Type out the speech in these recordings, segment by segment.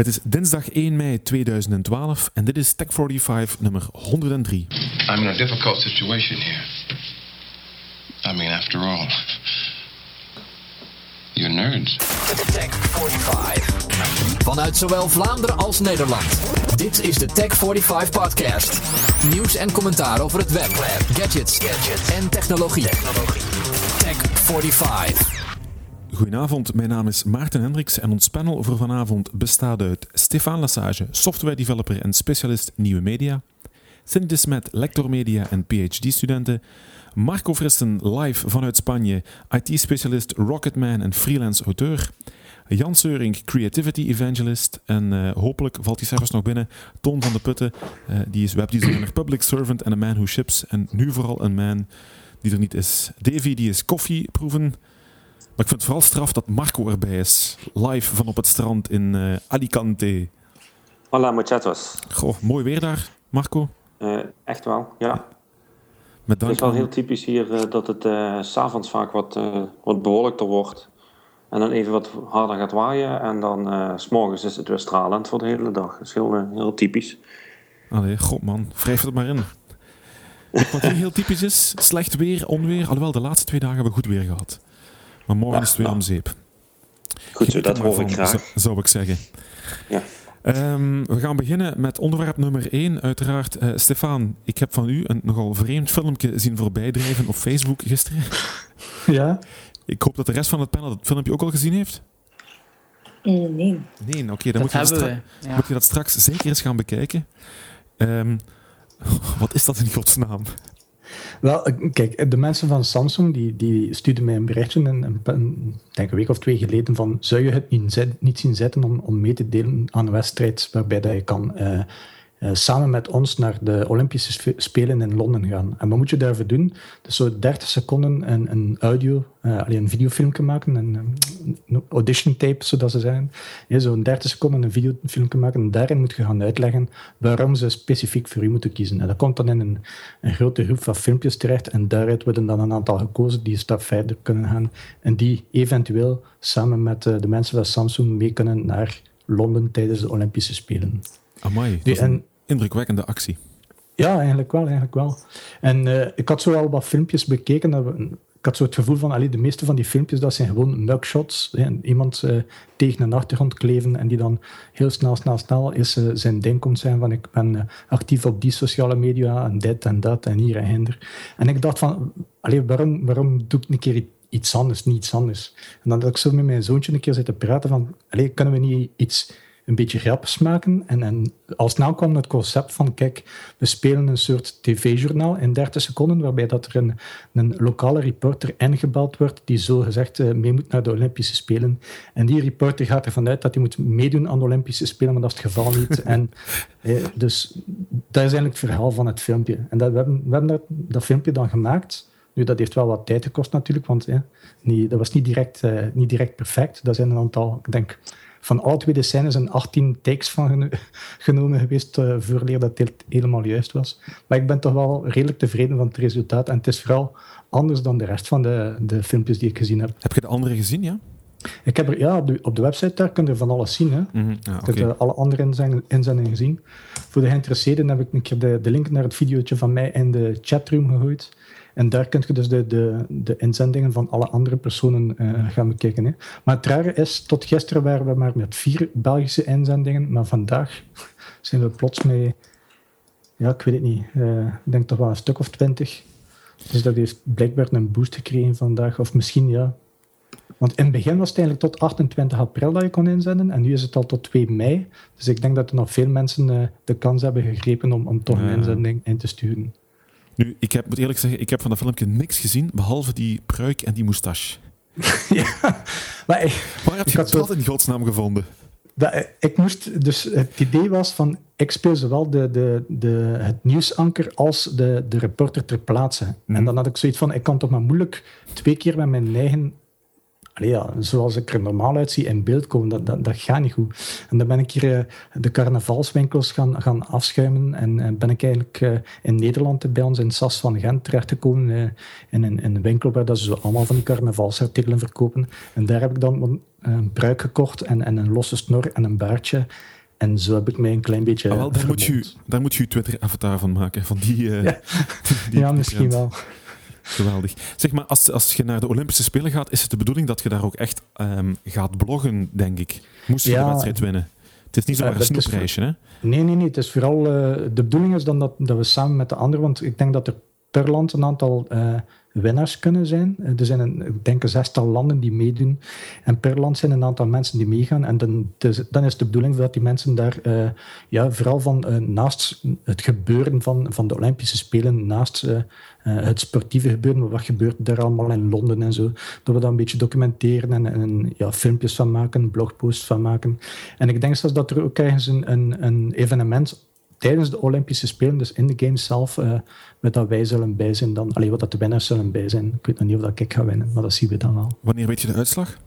Het is dinsdag 1 mei 2012 en dit is Tech 45 nummer 103. I'm in a difficult situation here. I mean, after all, you're nerds. Tech 45. Vanuit zowel Vlaanderen als Nederland. Dit is de Tech 45 podcast. Nieuws en commentaar over het web, gadgets, gadgets. en technologie. Tech 45. Goedenavond, mijn naam is Maarten Hendricks en ons panel voor vanavond bestaat uit Stefan Lassage, software developer en specialist nieuwe media, Cindy de Smet, lector media en PhD-studenten, Marco Frissen, live vanuit Spanje, IT-specialist, rocketman en freelance auteur, Jan Seuring, creativity evangelist en uh, hopelijk valt hij zelfs nog binnen, Toon van de Putten, uh, die is webdesigner, public servant en a man who ships en nu vooral een man die er niet is. Davy, die is koffieproeven, maar ik vind het vooral straf dat Marco erbij is. Live van op het strand in uh, Alicante. Hola muchachos. Goh, mooi weer daar, Marco. Uh, echt wel, ja. Met dank het is wel heel typisch hier uh, dat het uh, s'avonds vaak wat, wat bewolkter wordt. En dan even wat harder gaat waaien. En dan uh, s'morgens is het weer stralend voor de hele dag. Dat is heel, heel typisch. Allee, god man, wrijf het maar in. Wat hier heel typisch is, slecht weer, onweer. Alhoewel, de laatste twee dagen hebben we goed weer gehad. Maar morgen Ja, is het weer ja. om zeep. Goed zo, dat hoor ik graag. zo- Zou ik zeggen. Ja. Ehm, we gaan beginnen met onderwerp nummer 1. Uiteraard, eh Stefan, ik heb van u een nogal vreemd filmpje zien voorbijdrijven op Facebook gisteren. Ja, Ik hoop dat de rest van het panel dat filmpje ook al gezien heeft. Mm, Nee. Nee, oké, dan moet je, dat. Ja. moet je dat straks zeker eens gaan bekijken. Ehm, wat is dat in godsnaam? Wel, eh, kijk, de mensen van Samsung die, die stuurden mij een berichtje, een, een, denk week of twee geleden, van zou je het niet, niet zien zitten om, mee te delen aan een wedstrijd waarbij dat je kan eh, samen met ons naar de Olympische Spe- Spelen in Londen gaan. En wat moet je daarvoor doen? Dus zo 30 seconden een, een audio, eh alleen een videofilmpje maken, een, een audition tape, zodat ze zeggen. Ja, Zo'n 30 seconden een videofilmpje maken en daarin moet je gaan uitleggen waarom ze specifiek voor u moeten kiezen. En dat komt dan in een, een grote groep van filmpjes terecht en daaruit worden dan een aantal gekozen die een stap verder kunnen gaan en die eventueel samen met eh, de mensen van Samsung mee kunnen naar Londen tijdens de Olympische Spelen. Amai, dat Die- is een en- indrukwekkende actie. ja, eigenlijk wel, eigenlijk wel. En eh, ik had zo al wat filmpjes bekeken. dat Ik had zo het gevoel van, allee, de meeste van die filmpjes, dat zijn gewoon mugshots. iemand eh, tegen een achtergrond kleven en die dan heel snel, snel, snel is eh, zijn ding komt zijn van, ik ben actief op die sociale media en dit en dat en hier en hinder. En ik dacht van, allee, waarom, waarom doe ik een keer iets anders, niet iets anders? En dan had ik zo met mijn zoontje een keer zitten praten van, allee, kunnen we niet iets een beetje grappigs maken. En, en al snel kwam het concept van, kijk, we spelen een soort tv-journaal in 30 seconden, waarbij dat er een, een lokale reporter ingebeld wordt, die zo gezegd eh, mee moet naar de Olympische Spelen. En die reporter gaat ervan uit dat hij moet meedoen aan de Olympische Spelen, maar dat is het geval niet. en, eh, dus dat is eigenlijk het verhaal van het filmpje. En dat, we hebben, we hebben dat, dat filmpje dan gemaakt. Nu, dat heeft wel wat tijd gekost natuurlijk, want eh, niet, dat was niet direct, niet direct perfect. Dat zijn een aantal, ik denk, van alle twee de scènes zijn 18 takes van geno- genomen geweest uh, voorleer dat het helemaal juist was. Maar ik ben toch wel redelijk tevreden van het resultaat. En het is vooral anders dan de rest van de, de filmpjes die ik gezien heb. Heb je de andere gezien, ja? Ik heb er, ja, op de, op de website daar kun je van alles zien. Hè. Mhm, ja, Ik heb eh, alle andere inzendingen inzendingen gezien. Voor de geïnteresseerden heb ik een keer de, de link naar het videootje van mij in de chatroom gegooid. En daar kun je dus de, de, de inzendingen van alle andere personen eh, gaan bekijken. Hè. Maar het rare is, tot gisteren waren we maar met vier Belgische inzendingen, maar vandaag zijn we plots met, ja, ik weet het niet, eh, ik denk toch wel een stuk of twintig. Dus dat heeft blijkbaar een boost gekregen vandaag, of misschien ja. Want in het begin was het eigenlijk tot 28 april dat je kon inzenden, en nu is het al tot 2 mei. Dus ik denk dat er nog veel mensen eh, de kans hebben gegrepen om, om toch een inzending in te sturen. Nu, ik heb, moet eerlijk zeggen, ik heb van dat filmpje niks gezien, behalve die pruik en die moustache. ja, maar ik, Waar heb je dat in godsnaam gevonden? dat, ik moest, dus het idee was van, ik speel zowel de, de, de, het nieuwsanker als de, de reporter ter plaatse. Mhm. En dan had ik zoiets van, ik kan toch maar moeilijk twee keer met mijn eigen allee, ja, zoals ik er normaal uitzie in beeld komen, dat, dat, dat gaat niet goed. En dan ben ik hier uh, de carnavalswinkels gaan, gaan afschuimen en, en ben ik eigenlijk uh, in Nederland bij ons in Sas van Gent terechtgekomen uh, in, een, in een winkel waar dat ze allemaal van die carnavalsartikelen verkopen. En daar heb ik dan een bruik gekocht en, en een losse snor en een baardje. En zo heb ik mij een klein beetje. Ah, wel, daar, moet je, daar moet je Twitter-avatar van maken. Van die, uh, ja. die ja, misschien wel. Geweldig. Zeg maar, als, als je naar de Olympische Spelen gaat, is het de bedoeling dat je daar ook echt um, gaat bloggen, denk ik. Moest je ja, de wedstrijd winnen. Het is niet zomaar een snoepreisje, hè? Nee, nee, nee. Het is vooral... Uh, de bedoeling is dan dat, dat we samen met de anderen... Want ik denk dat er per land een aantal uh, winnaars kunnen zijn. Er zijn, een, ik denk, zestal landen die meedoen. En per land zijn een aantal mensen die meegaan. En dan, dan is de bedoeling dat die mensen daar, uh, ja, vooral van uh, naast het gebeuren van, van de Olympische Spelen, naast het sportieve gebeuren, wat gebeurt daar allemaal in Londen en zo, dat we dat een beetje documenteren en, en ja, filmpjes van maken, blogposts van maken. En ik denk zelfs dat er ook ergens een, een, een evenement tijdens de Olympische Spelen, dus in de games zelf, uh, met dat wij zullen bij zijn dan. Alleen wat dat de winnaars zullen bij zijn. Ik weet nog niet of dat ik ga winnen, maar dat zien we dan wel. Wanneer weet je de uitslag?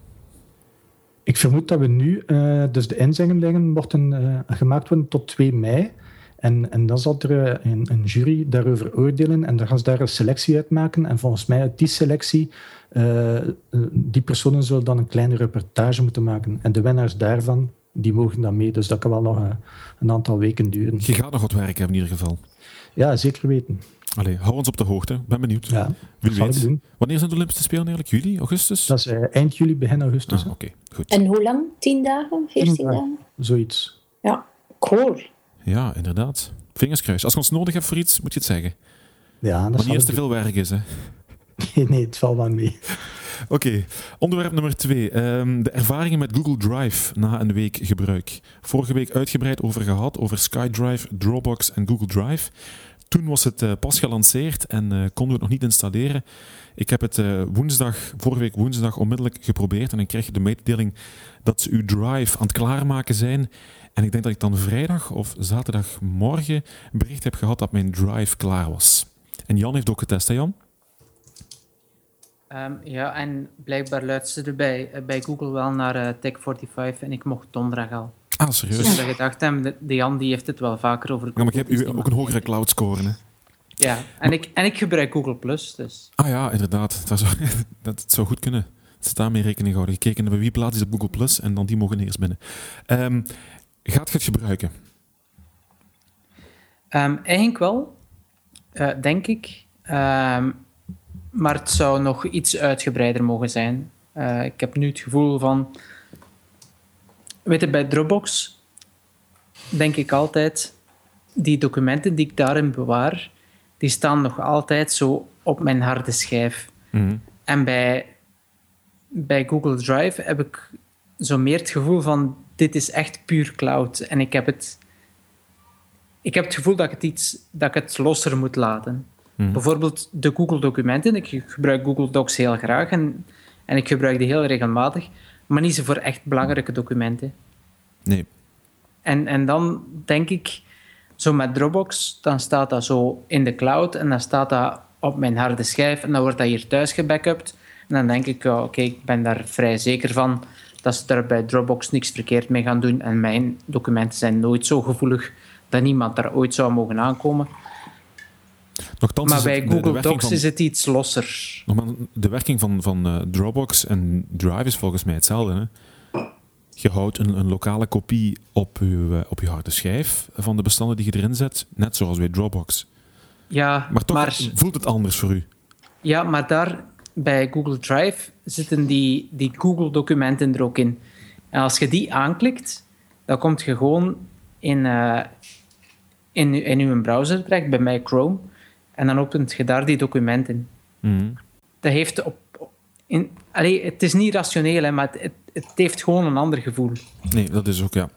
Ik vermoed dat we nu, uh, dus de inzendingen worden uh, gemaakt worden tot 2 mei. En, en dan zal er een, een, jury daarover oordelen en dan gaan ze daar een selectie uitmaken. En volgens mij uit die selectie, die personen zullen dan een kleine reportage moeten maken. En de winnaars daarvan, die mogen dan mee. Dus dat kan wel nog een, een aantal weken duren. Je gaat nog wat werk hebben in ieder geval. Ja, zeker weten. Allee, hou ons op de hoogte. Ben benieuwd. Ja, Wie weet. Doen. Wanneer zijn de Olympische Spelen eigenlijk? Juli, augustus? Dat is uh, eind juli, begin augustus. Ah, Oké, okay, goed. En hoe lang? Tien dagen? Veertien dagen? Zoiets. Ja, cool. Ja, inderdaad. Vingers kruis. Als je ons nodig hebt voor iets, moet je het zeggen. Ja, dat Wanneer het te veel werk is, hè? Nee, het valt wel mee. Oké, onderwerp nummer twee. Um, de ervaringen met Google Drive na een week gebruik. Vorige week uitgebreid over gehad, over SkyDrive, Dropbox en Google Drive. Toen was het uh, pas gelanceerd en uh, konden we het nog niet installeren. Ik heb het uh, woensdag, vorige week woensdag onmiddellijk geprobeerd en ik kreeg de mededeling dat ze uw Drive aan het klaarmaken zijn. En ik denk dat ik dan vrijdag of zaterdagmorgen bericht heb gehad dat mijn Drive klaar was. En Jan heeft ook getest, hè Jan? Um, ja, en blijkbaar luisterde bij, bij Google wel naar uh, Tech45 en ik mocht donderdag al. Ah, serieus? Dus ik gedacht heb, de, de Jan die heeft het wel vaker over Google. Ja, maar ik heb u ook een hogere cloud score, hè? Ja, en, ik, en ik gebruik Google+. Plus, dus. Ah ja, inderdaad. Dat zou, dat zou goed kunnen. Ze daarmee rekening houden. Gekeken hebben wie plaats is op Google+, Plus en dan die mogen eerst binnen. Um, gaat je het gebruiken? Um, eigenlijk wel, uh, denk ik. Um, maar het zou nog iets uitgebreider mogen zijn. Uh, ik heb nu het gevoel van... Weet je, bij Dropbox denk ik altijd... Die documenten die ik daarin bewaar, die staan nog altijd zo op mijn harde schijf. Mm. En bij, bij Google Drive heb ik zo meer het gevoel van... Dit is echt puur cloud. En ik heb het... Ik heb het gevoel dat ik het, iets, dat ik het losser moet laten. Mhm. Bijvoorbeeld de Google-documenten. Ik gebruik Google Docs heel graag en, en ik gebruik die heel regelmatig, maar niet zo voor echt belangrijke documenten. Nee. En, en dan denk ik, zo met Dropbox, dan staat dat zo in de cloud en dan staat dat op mijn harde schijf en dan wordt dat hier thuis gebackupt. En dan denk ik, oké, okay, ik ben daar vrij zeker van dat ze daar bij Dropbox niks verkeerd mee gaan doen. En mijn documenten zijn nooit zo gevoelig dat niemand daar ooit zou mogen aankomen. Nochtans maar bij het, Google de, de Docs van, is het iets losser. De werking van, van uh, Dropbox en Drive is volgens mij hetzelfde. Hè? Je houdt een, een lokale kopie op je, uh, op je harde schijf van de bestanden die je erin zet, net zoals bij Dropbox. Ja, maar toch maar, voelt het anders voor u. Ja, maar daar bij Google Drive zitten die, die Google-documenten er ook in. En als je die aanklikt, dan komt je gewoon in, uh, in, in uw browser terecht, bij mij Chrome. En dan opent je daar die documenten. Mm. Dat heeft op... In, allee, het is niet rationeel, hè, maar het, het, het, heeft gewoon een ander gevoel. Nee, dat is ook, ja.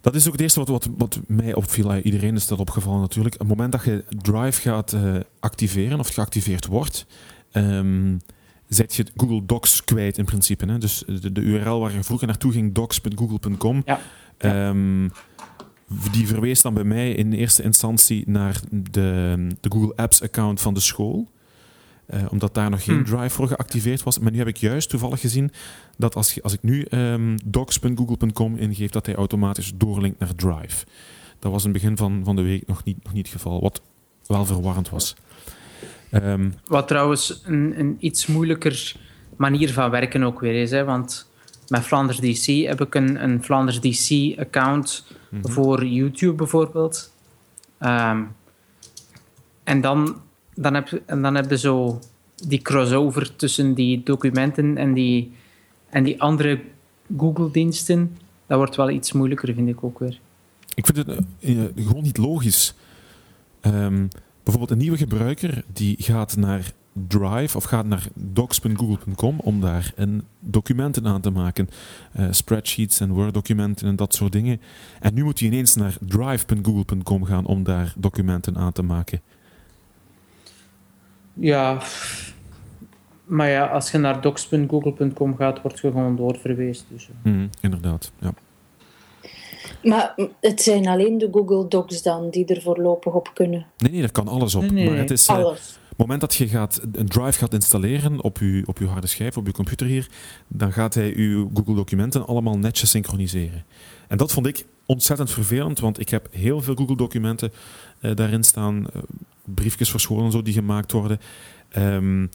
Dat is ook het eerste wat, wat, wat mij opviel. Iedereen is dat opgevallen natuurlijk. Op het moment dat je Drive gaat uh, activeren, of geactiveerd wordt, um, zet je Google Docs kwijt in principe. Hè? Dus de, de, URL waar je vroeger naartoe ging, docs.google.com, ja. Um, die verwees dan bij mij in eerste instantie naar de, de Google Apps account van de school. eh, omdat daar nog geen Hmm. Drive voor geactiveerd was. Maar nu heb ik juist toevallig gezien dat als, als ik nu ehm, docs.google.com ingeef, dat hij automatisch doorlinkt naar Drive. Dat was in het begin van, van de week nog niet, nog niet het geval, wat wel verwarrend was. Ehm, Wat trouwens een, een iets moeilijker manier van werken ook weer is. Hè? Want met Flanders DC heb ik een, een Flanders DC-account voor YouTube bijvoorbeeld. Ehm, en dan, dan, heb, en dan heb je zo die crossover tussen die documenten en die, en die andere Google-diensten. Dat wordt wel iets moeilijker, vind ik ook weer. Ik vind het eh, gewoon niet logisch. Ehm, bijvoorbeeld een nieuwe gebruiker die gaat naar Drive of gaat naar docs.google.com om daar een documenten aan te maken. Eh, spreadsheets en Word-documenten en dat soort dingen. En nu moet hij ineens naar drive.google.com gaan om daar documenten aan te maken. Ja, maar ja, als je naar docs.google.com gaat, word je gewoon doorverwezen. Dus, eh. Mhm, inderdaad, ja. Maar het zijn alleen de Google Docs dan die er voorlopig op kunnen. Nee, nee, daar kan alles op. Nee, nee, maar het is, eh, Alles. Het moment dat je gaat, een drive gaat installeren op je, op je harde schijf, op je computer hier, dan gaat hij je Google documenten allemaal netjes synchroniseren. En dat vond ik ontzettend vervelend, want ik heb heel veel Google documenten eh, daarin staan, eh, briefjes voor school en zo die gemaakt worden. Ehm,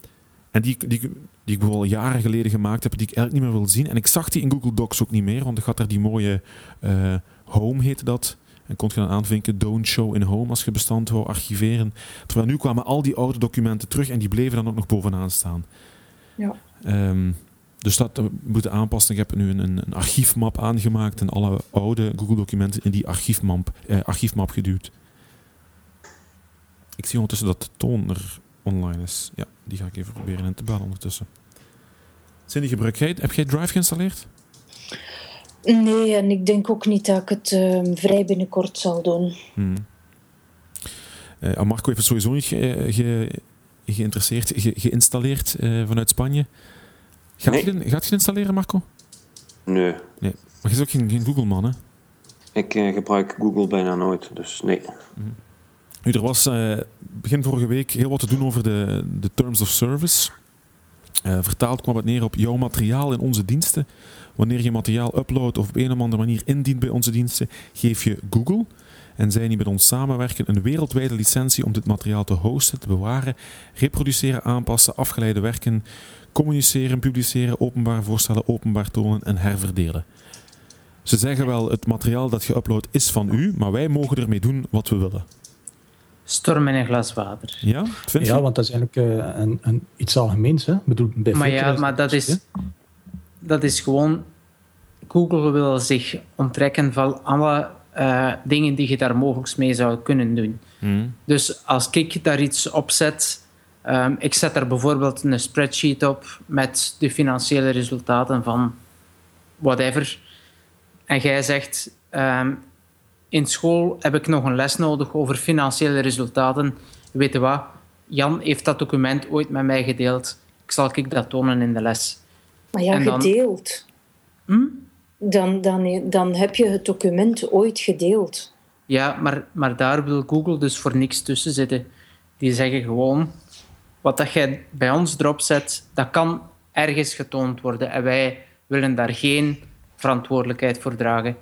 en die, die, die ik bijvoorbeeld jaren geleden gemaakt heb, die ik eigenlijk niet meer wil zien. En ik zag die in Google Docs ook niet meer, want ik had daar die mooie eh, Home heette dat. En kon je dan aanvinken, don't show in Home als je bestand wou archiveren. Terwijl nu kwamen al die oude documenten terug en die bleven dan ook nog bovenaan staan. Ja. Ehm, dus dat eh, moeten aanpassen. Ik heb nu een, een, archiefmap aangemaakt en alle oude Google-documenten in die archiefmap, eh, archiefmap geduwd. Ik zie ondertussen dat de toon er online is. Ja, die ga ik even proberen in te bellen ondertussen. Cindy, gebruik jij, heb jij Drive geïnstalleerd? Nee, en ik denk ook niet dat ik het ehm, vrij binnenkort zal doen. Hmm. Eh, Marco heeft het sowieso niet ge- ge- geïnteresseerd, ge- geïnstalleerd eh, vanuit Spanje. Gaat, Nee. je, het- gaat je het installeren, Marco? Nee, Maar je is ook geen, geen Google-man, hè? ik eh, gebruik Google bijna nooit, dus nee. Nu, er was eh, begin vorige week heel wat te doen over de, de Terms of Service. Eh, vertaald kwam het neer op jouw materiaal in onze diensten. Wanneer je materiaal uploadt of op een of andere manier indient bij onze diensten, geef je Google en zij die met ons samenwerken een wereldwijde licentie om dit materiaal te hosten, te bewaren, reproduceren, aanpassen, afgeleide werken, communiceren, publiceren, openbaar voorstellen, openbaar tonen en herverdelen. Ze zeggen wel, het materiaal dat je uploadt is van u, maar wij mogen ermee doen wat we willen. Storm in een glas water. Ja, vind je? Ja, want dat is eigenlijk eh, een, een, iets algemeens. Hè? Ik bedoel, bij Maar ja, maar dat is, dat is gewoon... Google wil zich onttrekken van alle eh, dingen die je daar mogelijk mee zou kunnen doen. Hmm. Dus als ik daar iets op zet... ehm, ik zet daar bijvoorbeeld een spreadsheet op met de financiële resultaten van whatever. En jij zegt... ehm, in school heb ik nog een les nodig over financiële resultaten. Weet je wat? Jan heeft dat document ooit met mij gedeeld. Ik zal ik dat tonen in de les. Maar ja, dan- gedeeld. Hm? Dan, dan, dan heb je het document ooit gedeeld. Ja, maar, maar daar wil Google dus voor niks tussen zitten. Die zeggen gewoon, wat dat jij bij ons erop zet, dat kan ergens getoond worden. En wij willen daar geen verantwoordelijkheid voor dragen.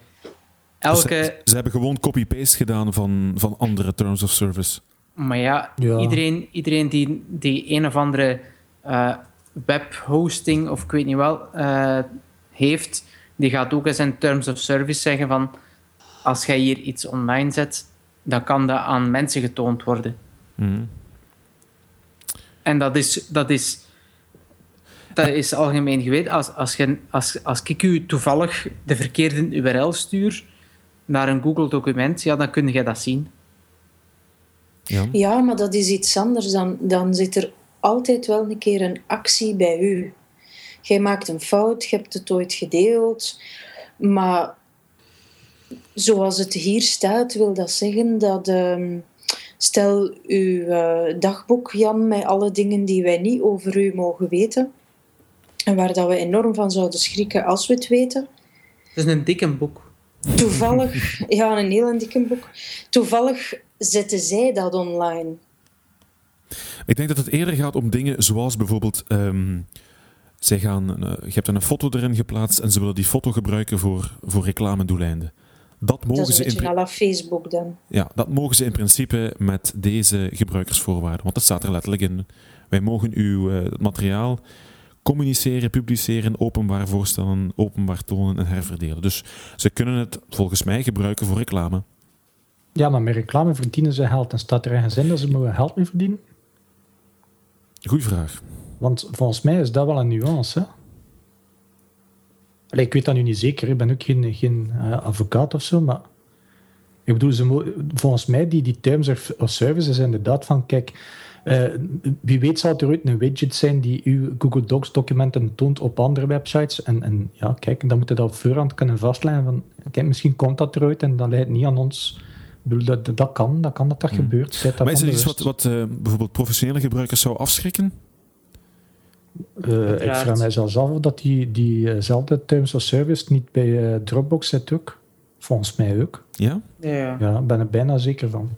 Dus ze, ze hebben gewoon copy-paste gedaan van, van andere Terms of Service. maar ja, Ja. iedereen, iedereen die, die een of andere eh, webhosting of ik weet niet wel eh, heeft, die gaat ook eens in Terms of Service zeggen van als jij hier iets online zet, dan kan dat aan mensen getoond worden. Hmm. En dat is, dat is, dat is algemeen geweten. Als, als, je, als, als ik u toevallig de verkeerde URL stuur naar een Google-document, ja, dan kun je dat zien. Ja. Ja, maar dat is iets anders. Dan, dan zit er altijd wel een keer een actie bij u. Jij maakt een fout, je hebt het ooit gedeeld, maar zoals het hier staat, wil dat zeggen dat... ehm, stel, uw eh, dagboek, Jan, met alle dingen die wij niet over u mogen weten, en waar dat we enorm van zouden schrikken als we het weten, Het is een dikke boek. Toevallig, ja, een heel dikke boek. Toevallig zetten zij dat online. Ik denk dat het eerder gaat om dingen zoals bijvoorbeeld... zij gaan, eh, je hebt een foto erin geplaatst en ze willen die foto gebruiken voor, voor reclamedoeleinden. Dat mogen, Dat is ze een in, à la Facebook dan. ja, dat mogen ze in principe met deze gebruikersvoorwaarden. Want dat staat er letterlijk in. Wij mogen uw eh, materiaal communiceren, publiceren, openbaar voorstellen, openbaar tonen en herverdelen. Dus ze kunnen het volgens mij gebruiken voor reclame. Ja, maar met reclame verdienen ze geld. En staat er ergens in dat ze mogen geld mee verdienen? Goeie vraag. Want volgens mij is dat wel een nuance. Hè? Allee, ik weet dat nu niet zeker. Ik ben ook geen, geen eh, advocaat of zo. Maar ik bedoel, ze volgens mij die, die terms of, of service is inderdaad van... Kijk, eh, wie weet zal er ooit een widget zijn die uw Google Docs documenten toont op andere websites. En, en ja, kijk, dan moet je dat op voorhand kunnen vastleggen. Van, kijk, misschien komt dat eruit en dan leidt het niet aan ons... Ik bedoel, dat, dat, dat kan, dat kan dat dat gebeurt. Zijt Maar is er iets wat, wat eh, bijvoorbeeld professionele gebruikers zou afschrikken? Eh, ik vraag mij zelfs af of dat die, diezelfde Terms of Service niet bij eh, Dropbox zit ook. Volgens mij ook. Ja? Ja. Ja, ik ben er bijna zeker van.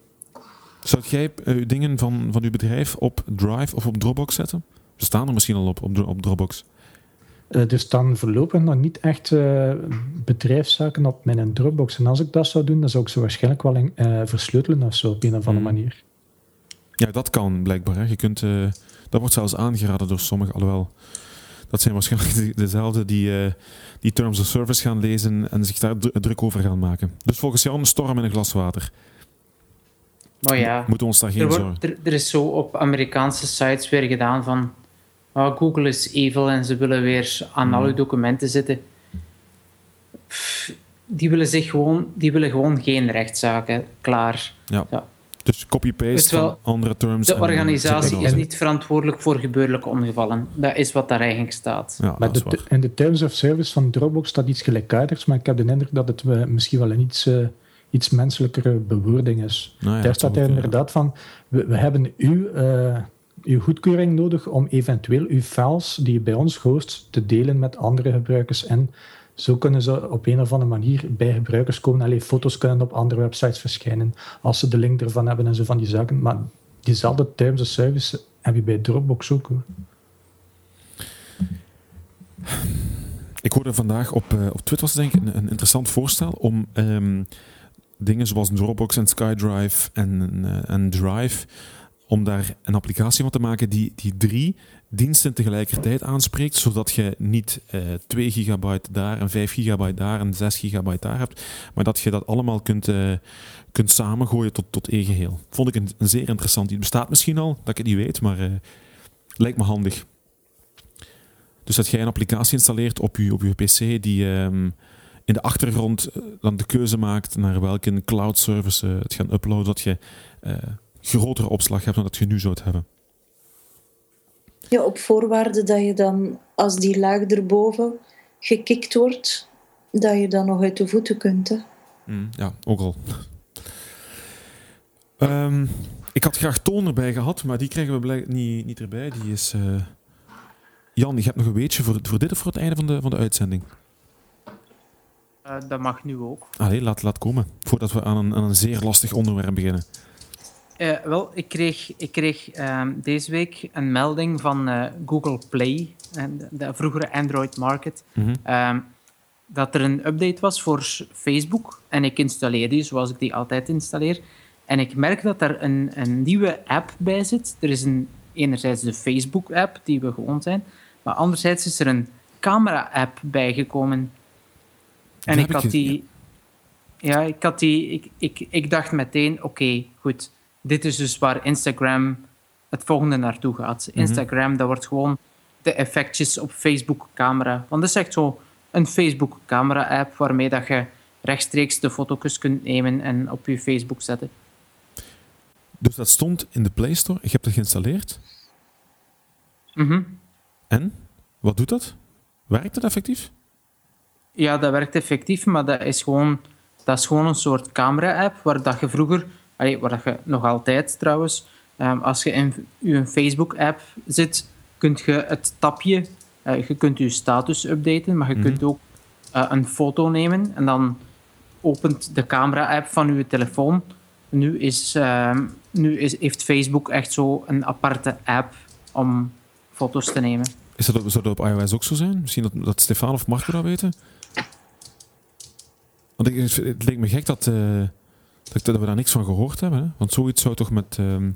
Zou jij eh, dingen van, van uw bedrijf op Drive of op Dropbox zetten? Ze staan er misschien al op, op, Dro- op Dropbox. Eh, er staan voorlopig nog niet echt eh, bedrijfszaken op mijn Dropbox. En als ik dat zou doen, dan zou ik ze waarschijnlijk wel in, versleutelen of zo, op een of andere Hmm. manier. Ja, dat kan blijkbaar. Hè. Je kunt, dat wordt zelfs aangeraden door sommigen, alhoewel. Dat zijn waarschijnlijk de- dezelfde die, die Terms of Service gaan lezen en zich daar dru- druk over gaan maken. Dus volgens jou een storm in een glas water. Maar ja, Moeten we ons daar er, geen zorgen... wordt, er, er is zo op Amerikaanse sites weer gedaan van... ah, Google is evil en ze willen weer aan al uw documenten zitten. Pff, die willen, zich gewoon, die willen gewoon geen rechtszaken. Klaar. Dus copy-paste van andere terms. De organisatie is niet verantwoordelijk voor gebeurlijke ongevallen. Dat is wat daar eigenlijk staat. Ja, Maar dat is de, waar. in de Terms of Service van Dropbox staat iets gelijkaardigs, maar ik heb de indruk dat het eh, misschien wel een iets, eh, iets menselijkere bewoording is. Nou ja, Daar staat er kunnen, inderdaad van, we, we hebben uw, eh, uw goedkeuring nodig om eventueel uw files die je bij ons host te delen met andere gebruikers. En zo kunnen ze op een of andere manier bij gebruikers komen. Alleen foto's kunnen op andere websites verschijnen als ze de link ervan hebben en zo van die zaken. Maar diezelfde terms of service heb je bij Dropbox ook. Hoor. Ik hoorde vandaag op, eh, op Twitter was denk ik een, een interessant voorstel om ehm, dingen zoals Dropbox en SkyDrive en, eh, en Drive, om daar een applicatie van te maken die, die drie diensten tegelijkertijd aanspreekt, zodat je niet eh 2 gigabyte daar en 5 gigabyte daar en 6 gigabyte daar hebt, maar dat je dat allemaal kunt, eh, kunt samengooien tot, tot één geheel. Vond ik een, zeer interessant. Het bestaat misschien al, dat ik het niet weet, maar eh, lijkt me handig. Dus dat jij een applicatie installeert op je, op je PC die ehm, in de achtergrond eh, dan de keuze maakt naar welke cloud service eh, het gaan uploaden, dat je eh, grotere opslag hebt dan dat je nu zou hebben. Ja, op voorwaarde dat je dan, als die laag erboven gekikt wordt, dat je dan nog uit de voeten kunt. Hè. Ja, ook al. Ehm, ik had graag Toon erbij gehad, maar die krijgen we blijk- niet, niet erbij. Die is... Jan, je hebt nog een weetje voor, voor dit of voor het einde van de, van de uitzending? Eh, dat mag nu ook. Allee, laat, laat komen. Voordat we aan een, aan een zeer lastig onderwerp beginnen. Eh, wel, ik kreeg, ik kreeg ehm, deze week een melding van eh, Google Play, en de, de vroegere Android Market, Mhm. ehm, dat er een update was voor Facebook. En ik installeer die zoals ik die altijd installeer. En ik merk dat er een, een nieuwe app bij zit. Er is een, enerzijds de Facebook-app, die we gewoon zijn, maar anderzijds is er een camera-app bijgekomen. En heb ik ik had die... Ja, ik, had die, ik, ik, ik dacht meteen, oké, goed. Dit is dus waar Instagram het volgende naartoe gaat. Mhm. Instagram, dat wordt gewoon de effectjes op Facebook-camera. Want dat is echt zo een Facebook-camera-app waarmee dat je rechtstreeks de foto's kunt nemen en op je Facebook zetten. Dus dat stond in de Play Store. Je hebt het geïnstalleerd. Mhm. En? Wat doet dat? Werkt het effectief? Ja, dat werkt effectief, maar dat is gewoon, dat is gewoon een soort camera-app waar dat je vroeger, allee, waar dat je nog altijd trouwens, ehm, als je in je Facebook-app zit, kun je het tapje, eh, je kunt je status updaten, maar je Mhm. kunt ook eh, een foto nemen en dan opent de camera-app van je telefoon. Nu is ehm, nu is, heeft Facebook echt zo een aparte app om foto's te nemen. Is dat, zou dat op iOS ook zo zijn? Misschien dat, dat Stefan of Marco dat weten? Want ik, het leek me gek dat, eh, dat, dat we daar niks van gehoord hebben. Hè? Want zoiets zou toch met... ehm,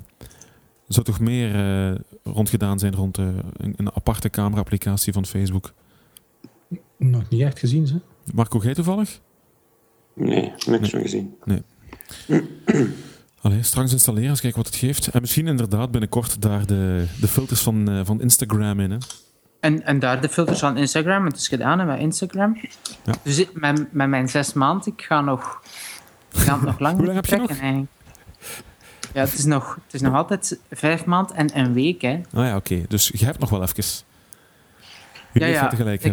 zou toch meer eh, rondgedaan zijn rond eh, een, een aparte camera-applicatie van Facebook. Nog niet echt gezien, ze. Marco, jij toevallig? Nee, niks van gezien. Allee, straks installeren, eens kijken wat het geeft. En misschien inderdaad binnenkort daar de, de filters van, eh, van Instagram in. Hè? En, en daar de filters van Instagram. Het is gedaan hè, met Instagram. Ja. Dus ik- met, met mijn zes maanden, ik ga nog, ik ga het nog lang Hoe lang heb je eigenlijk. Ja, het is, nog, het is nog altijd vijf maanden en een week. Hè. Ah ja, oké. Dus je hebt nog wel even. Ja, ja. tegelijk.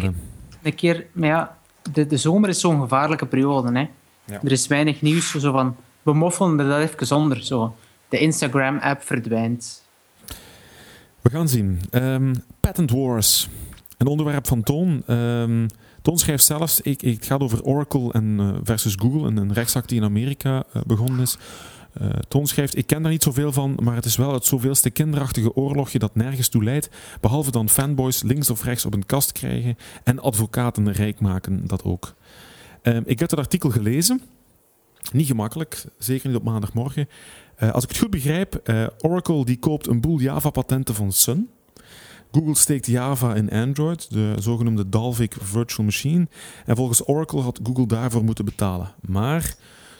Een keer, maar ja, de, de zomer is zo'n gevaarlijke periode. Hè. Ja. Er is weinig nieuws. Zo van, we moffelen er dat even onder. Zo. De Instagram-app verdwijnt. We gaan zien. Ehm, Patent Wars. Een onderwerp van Toon. Ehm, Toon schrijft zelfs, ik, het gaat over Oracle en, eh, versus Google, een, een rechtszaak die in Amerika eh, begonnen is. Eh, Toon schrijft, ik ken daar niet zoveel van, maar het is wel het zoveelste kinderachtige oorlogje dat nergens toe leidt, behalve dan fanboys links of rechts op een kast krijgen en advocaten rijk maken, dat ook. Ehm, ik heb het artikel gelezen. Niet gemakkelijk, zeker niet op maandagmorgen. Eh, als ik het goed begrijp, eh, Oracle die koopt een boel Java-patenten van Sun. Google steekt Java in Android, de zogenoemde Dalvik Virtual Machine. En volgens Oracle had Google daarvoor moeten betalen. Maar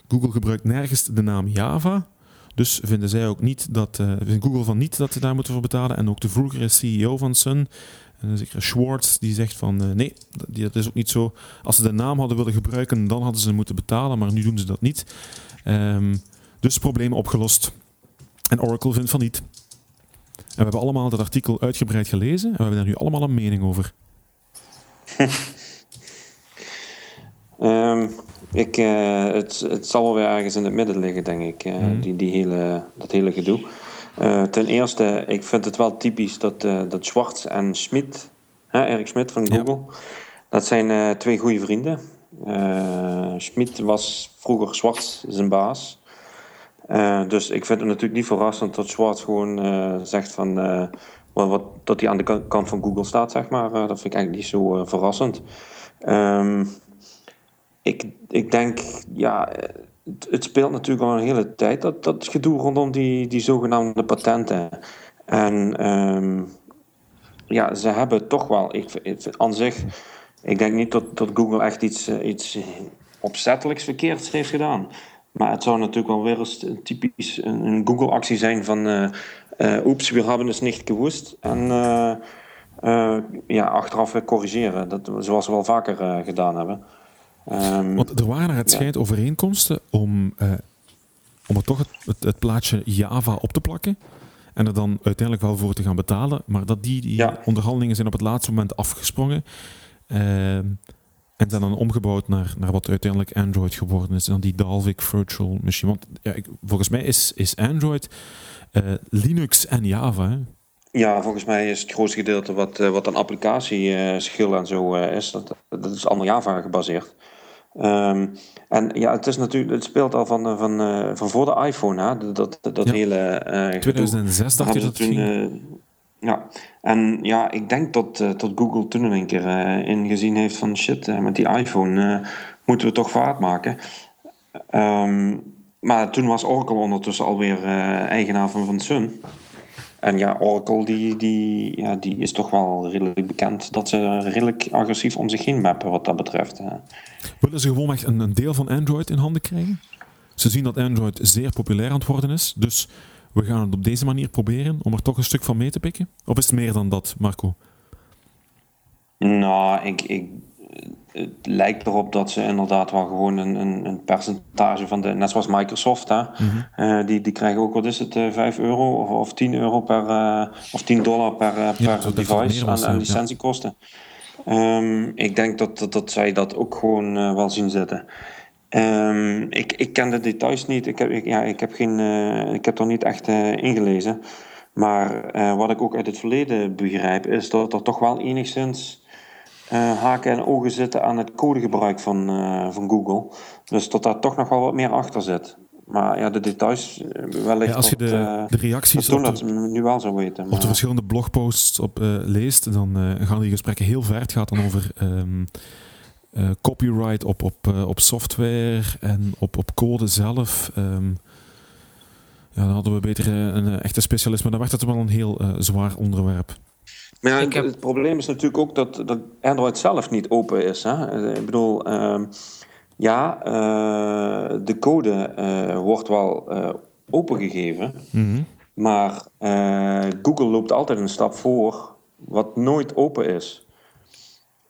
Google gebruikt nergens de naam Java. Dus vinden zij ook niet dat, vindt Google van niet dat ze daar moeten voor betalen. En ook de vroegere CEO van Sun, een zekere Schwartz, die zegt van nee, dat, is ook niet zo. Als ze de naam hadden willen gebruiken, dan hadden ze moeten betalen. Maar nu doen ze dat niet. Ehm, dus probleem opgelost. En Oracle vindt van niet. En we hebben allemaal dat artikel uitgebreid gelezen en we hebben daar nu allemaal een mening over. Ehm, ik, eh, het, het zal wel weer ergens in het midden liggen, denk ik, eh, Mhm. die, die hele, dat hele gedoe. Eh, ten eerste, ik vind het wel typisch dat, dat Schwartz en Schmid, hè, Erik Schmid van Ja. Google, dat zijn twee goede vrienden. Schmid was vroeger Schwartz zijn baas. Eh, dus ik vind het natuurlijk niet verrassend dat Schwartz gewoon eh, zegt van, eh, wat, wat, dat hij aan de ka- kant van Google staat, zeg maar. Dat vind ik eigenlijk niet zo verrassend. Ehm, ik, ik denk, ja, het, speelt natuurlijk al een hele tijd, dat, dat gedoe rondom die, die zogenaamde patenten. En ehm, ja, ze hebben toch wel, ik, ik aan zich, ik denk niet dat, dat Google echt iets, iets opzettelijks verkeerds heeft gedaan. Maar het zou natuurlijk wel weer eens typisch een, een Google-actie zijn van, eh eh, oeps, we hebben het niet gewust. En eh, ja, achteraf corrigeren, dat, zoals we wel vaker gedaan hebben. Ehm, Want er waren naar het Ja. schijnt overeenkomsten om, om er toch het, het, het plaatje Java op te plakken. En er dan uiteindelijk wel voor te gaan betalen. Maar dat die, die Ja. onderhandelingen zijn op het laatste moment afgesprongen. Ehm, en zijn dan omgebouwd naar, naar wat uiteindelijk Android geworden is. En dan die Dalvik Virtual Machine. Want ja, ik- volgens mij is, is Android eh, Linux en Java. Hè? Ja, volgens mij is het grootste gedeelte wat, eh, wat aan applicatieschil en zo eh, is, dat, dat is allemaal Java gebaseerd. Ehm, en ja, het, is natuurlijk, het speelt al van, eh, van, eh, van voor de iPhone, hè? dat, dat, dat Ja. hele eh, gedoe. 2006 dacht je dat toen, ging? Ja, en ja, ik denk dat, eh, Google toen een keer eh, ingezien heeft van shit, eh, met die iPhone moeten we toch vaart maken. Ehm, maar toen was Oracle ondertussen alweer eigenaar van, van Sun. En ja, Oracle die, die, ja, die is toch wel redelijk bekend dat ze redelijk agressief om zich heen mappen wat dat betreft. Willen ze gewoon echt een, een deel van Android in handen krijgen? Ze zien dat Android zeer populair aan het worden is. Dus we gaan het op deze manier proberen om er toch een stuk van mee te pikken. Of is het meer dan dat, Marco? Nou, ik, ik, het lijkt erop dat ze inderdaad wel gewoon een, een, een percentage van de, net zoals Microsoft, hè, eh, die, die krijgen ook, wat is het, eh, 5 euro of, of 10 euro per, eh, of 10 dollar per, Ja, per device aan, aan ja. licentiekosten. Ehm, ik denk dat, dat, dat zij dat ook gewoon wel zien zitten. Ehm, ik, ik ken de details niet. Ik heb, ik, ja, ik heb, geen, eh, ik heb er niet echt eh, ingelezen. Maar eh, wat ik ook uit het verleden begrijp, is dat er toch wel enigszins haken en ogen zitten aan het codegebruik van, van Google. Dus dat daar toch nog wel wat meer achter zit. Maar ja, de details wellicht... Ja, als je de, de reacties dat op de, nu wel zou weten. op de maar- verschillende blogposts op, leest, dan gaan die gesprekken heel ver. Het gaat dan over ehm, eh, copyright op, op, eh, op software en op, op code zelf. Ehm, ja, dan hadden we beter eh, een eh, echte specialist, maar dan werd het wel een heel zwaar onderwerp. Maar ja, Ik heb- het probleem is natuurlijk ook dat, dat Android zelf niet open is. Hè? Ik bedoel, ehm, ja, eh, de code eh, wordt wel eh, opengegeven. Mhm. Maar eh, Google loopt altijd een stap voor, wat nooit open is.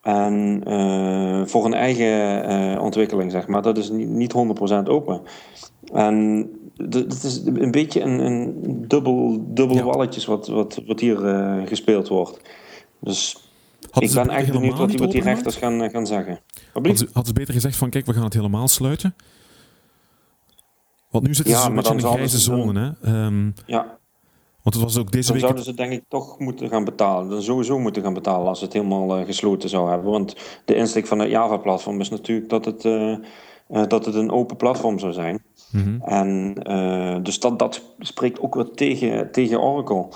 En eh, voor een eigen eh, ontwikkeling, zeg maar, dat is niet, niet 100% open. En het is een beetje een, een dubbel, dubbel Ja. walletjes wat, wat, wat hier eh, gespeeld wordt. Dus ik ben echt benieuwd wat die, wat die rechters gaan, gaan zeggen. Hadden ze, hadden ze beter gezegd van, kijk, we gaan het helemaal sluiten? Want nu zitten Ja, ze een beetje in een grijze zone. Hè? Ehm, Ja, want het was ook deze dan week... zouden ze denk ik toch moeten gaan betalen. Dan sowieso moeten gaan betalen als ze het helemaal eh, gesloten zou hebben. Want de insteek van het Java-platform is natuurlijk dat het, eh, eh, dat het een open platform zou zijn. Mhm. En dus dat, dat spreekt ook weer tegen, tegen Oracle.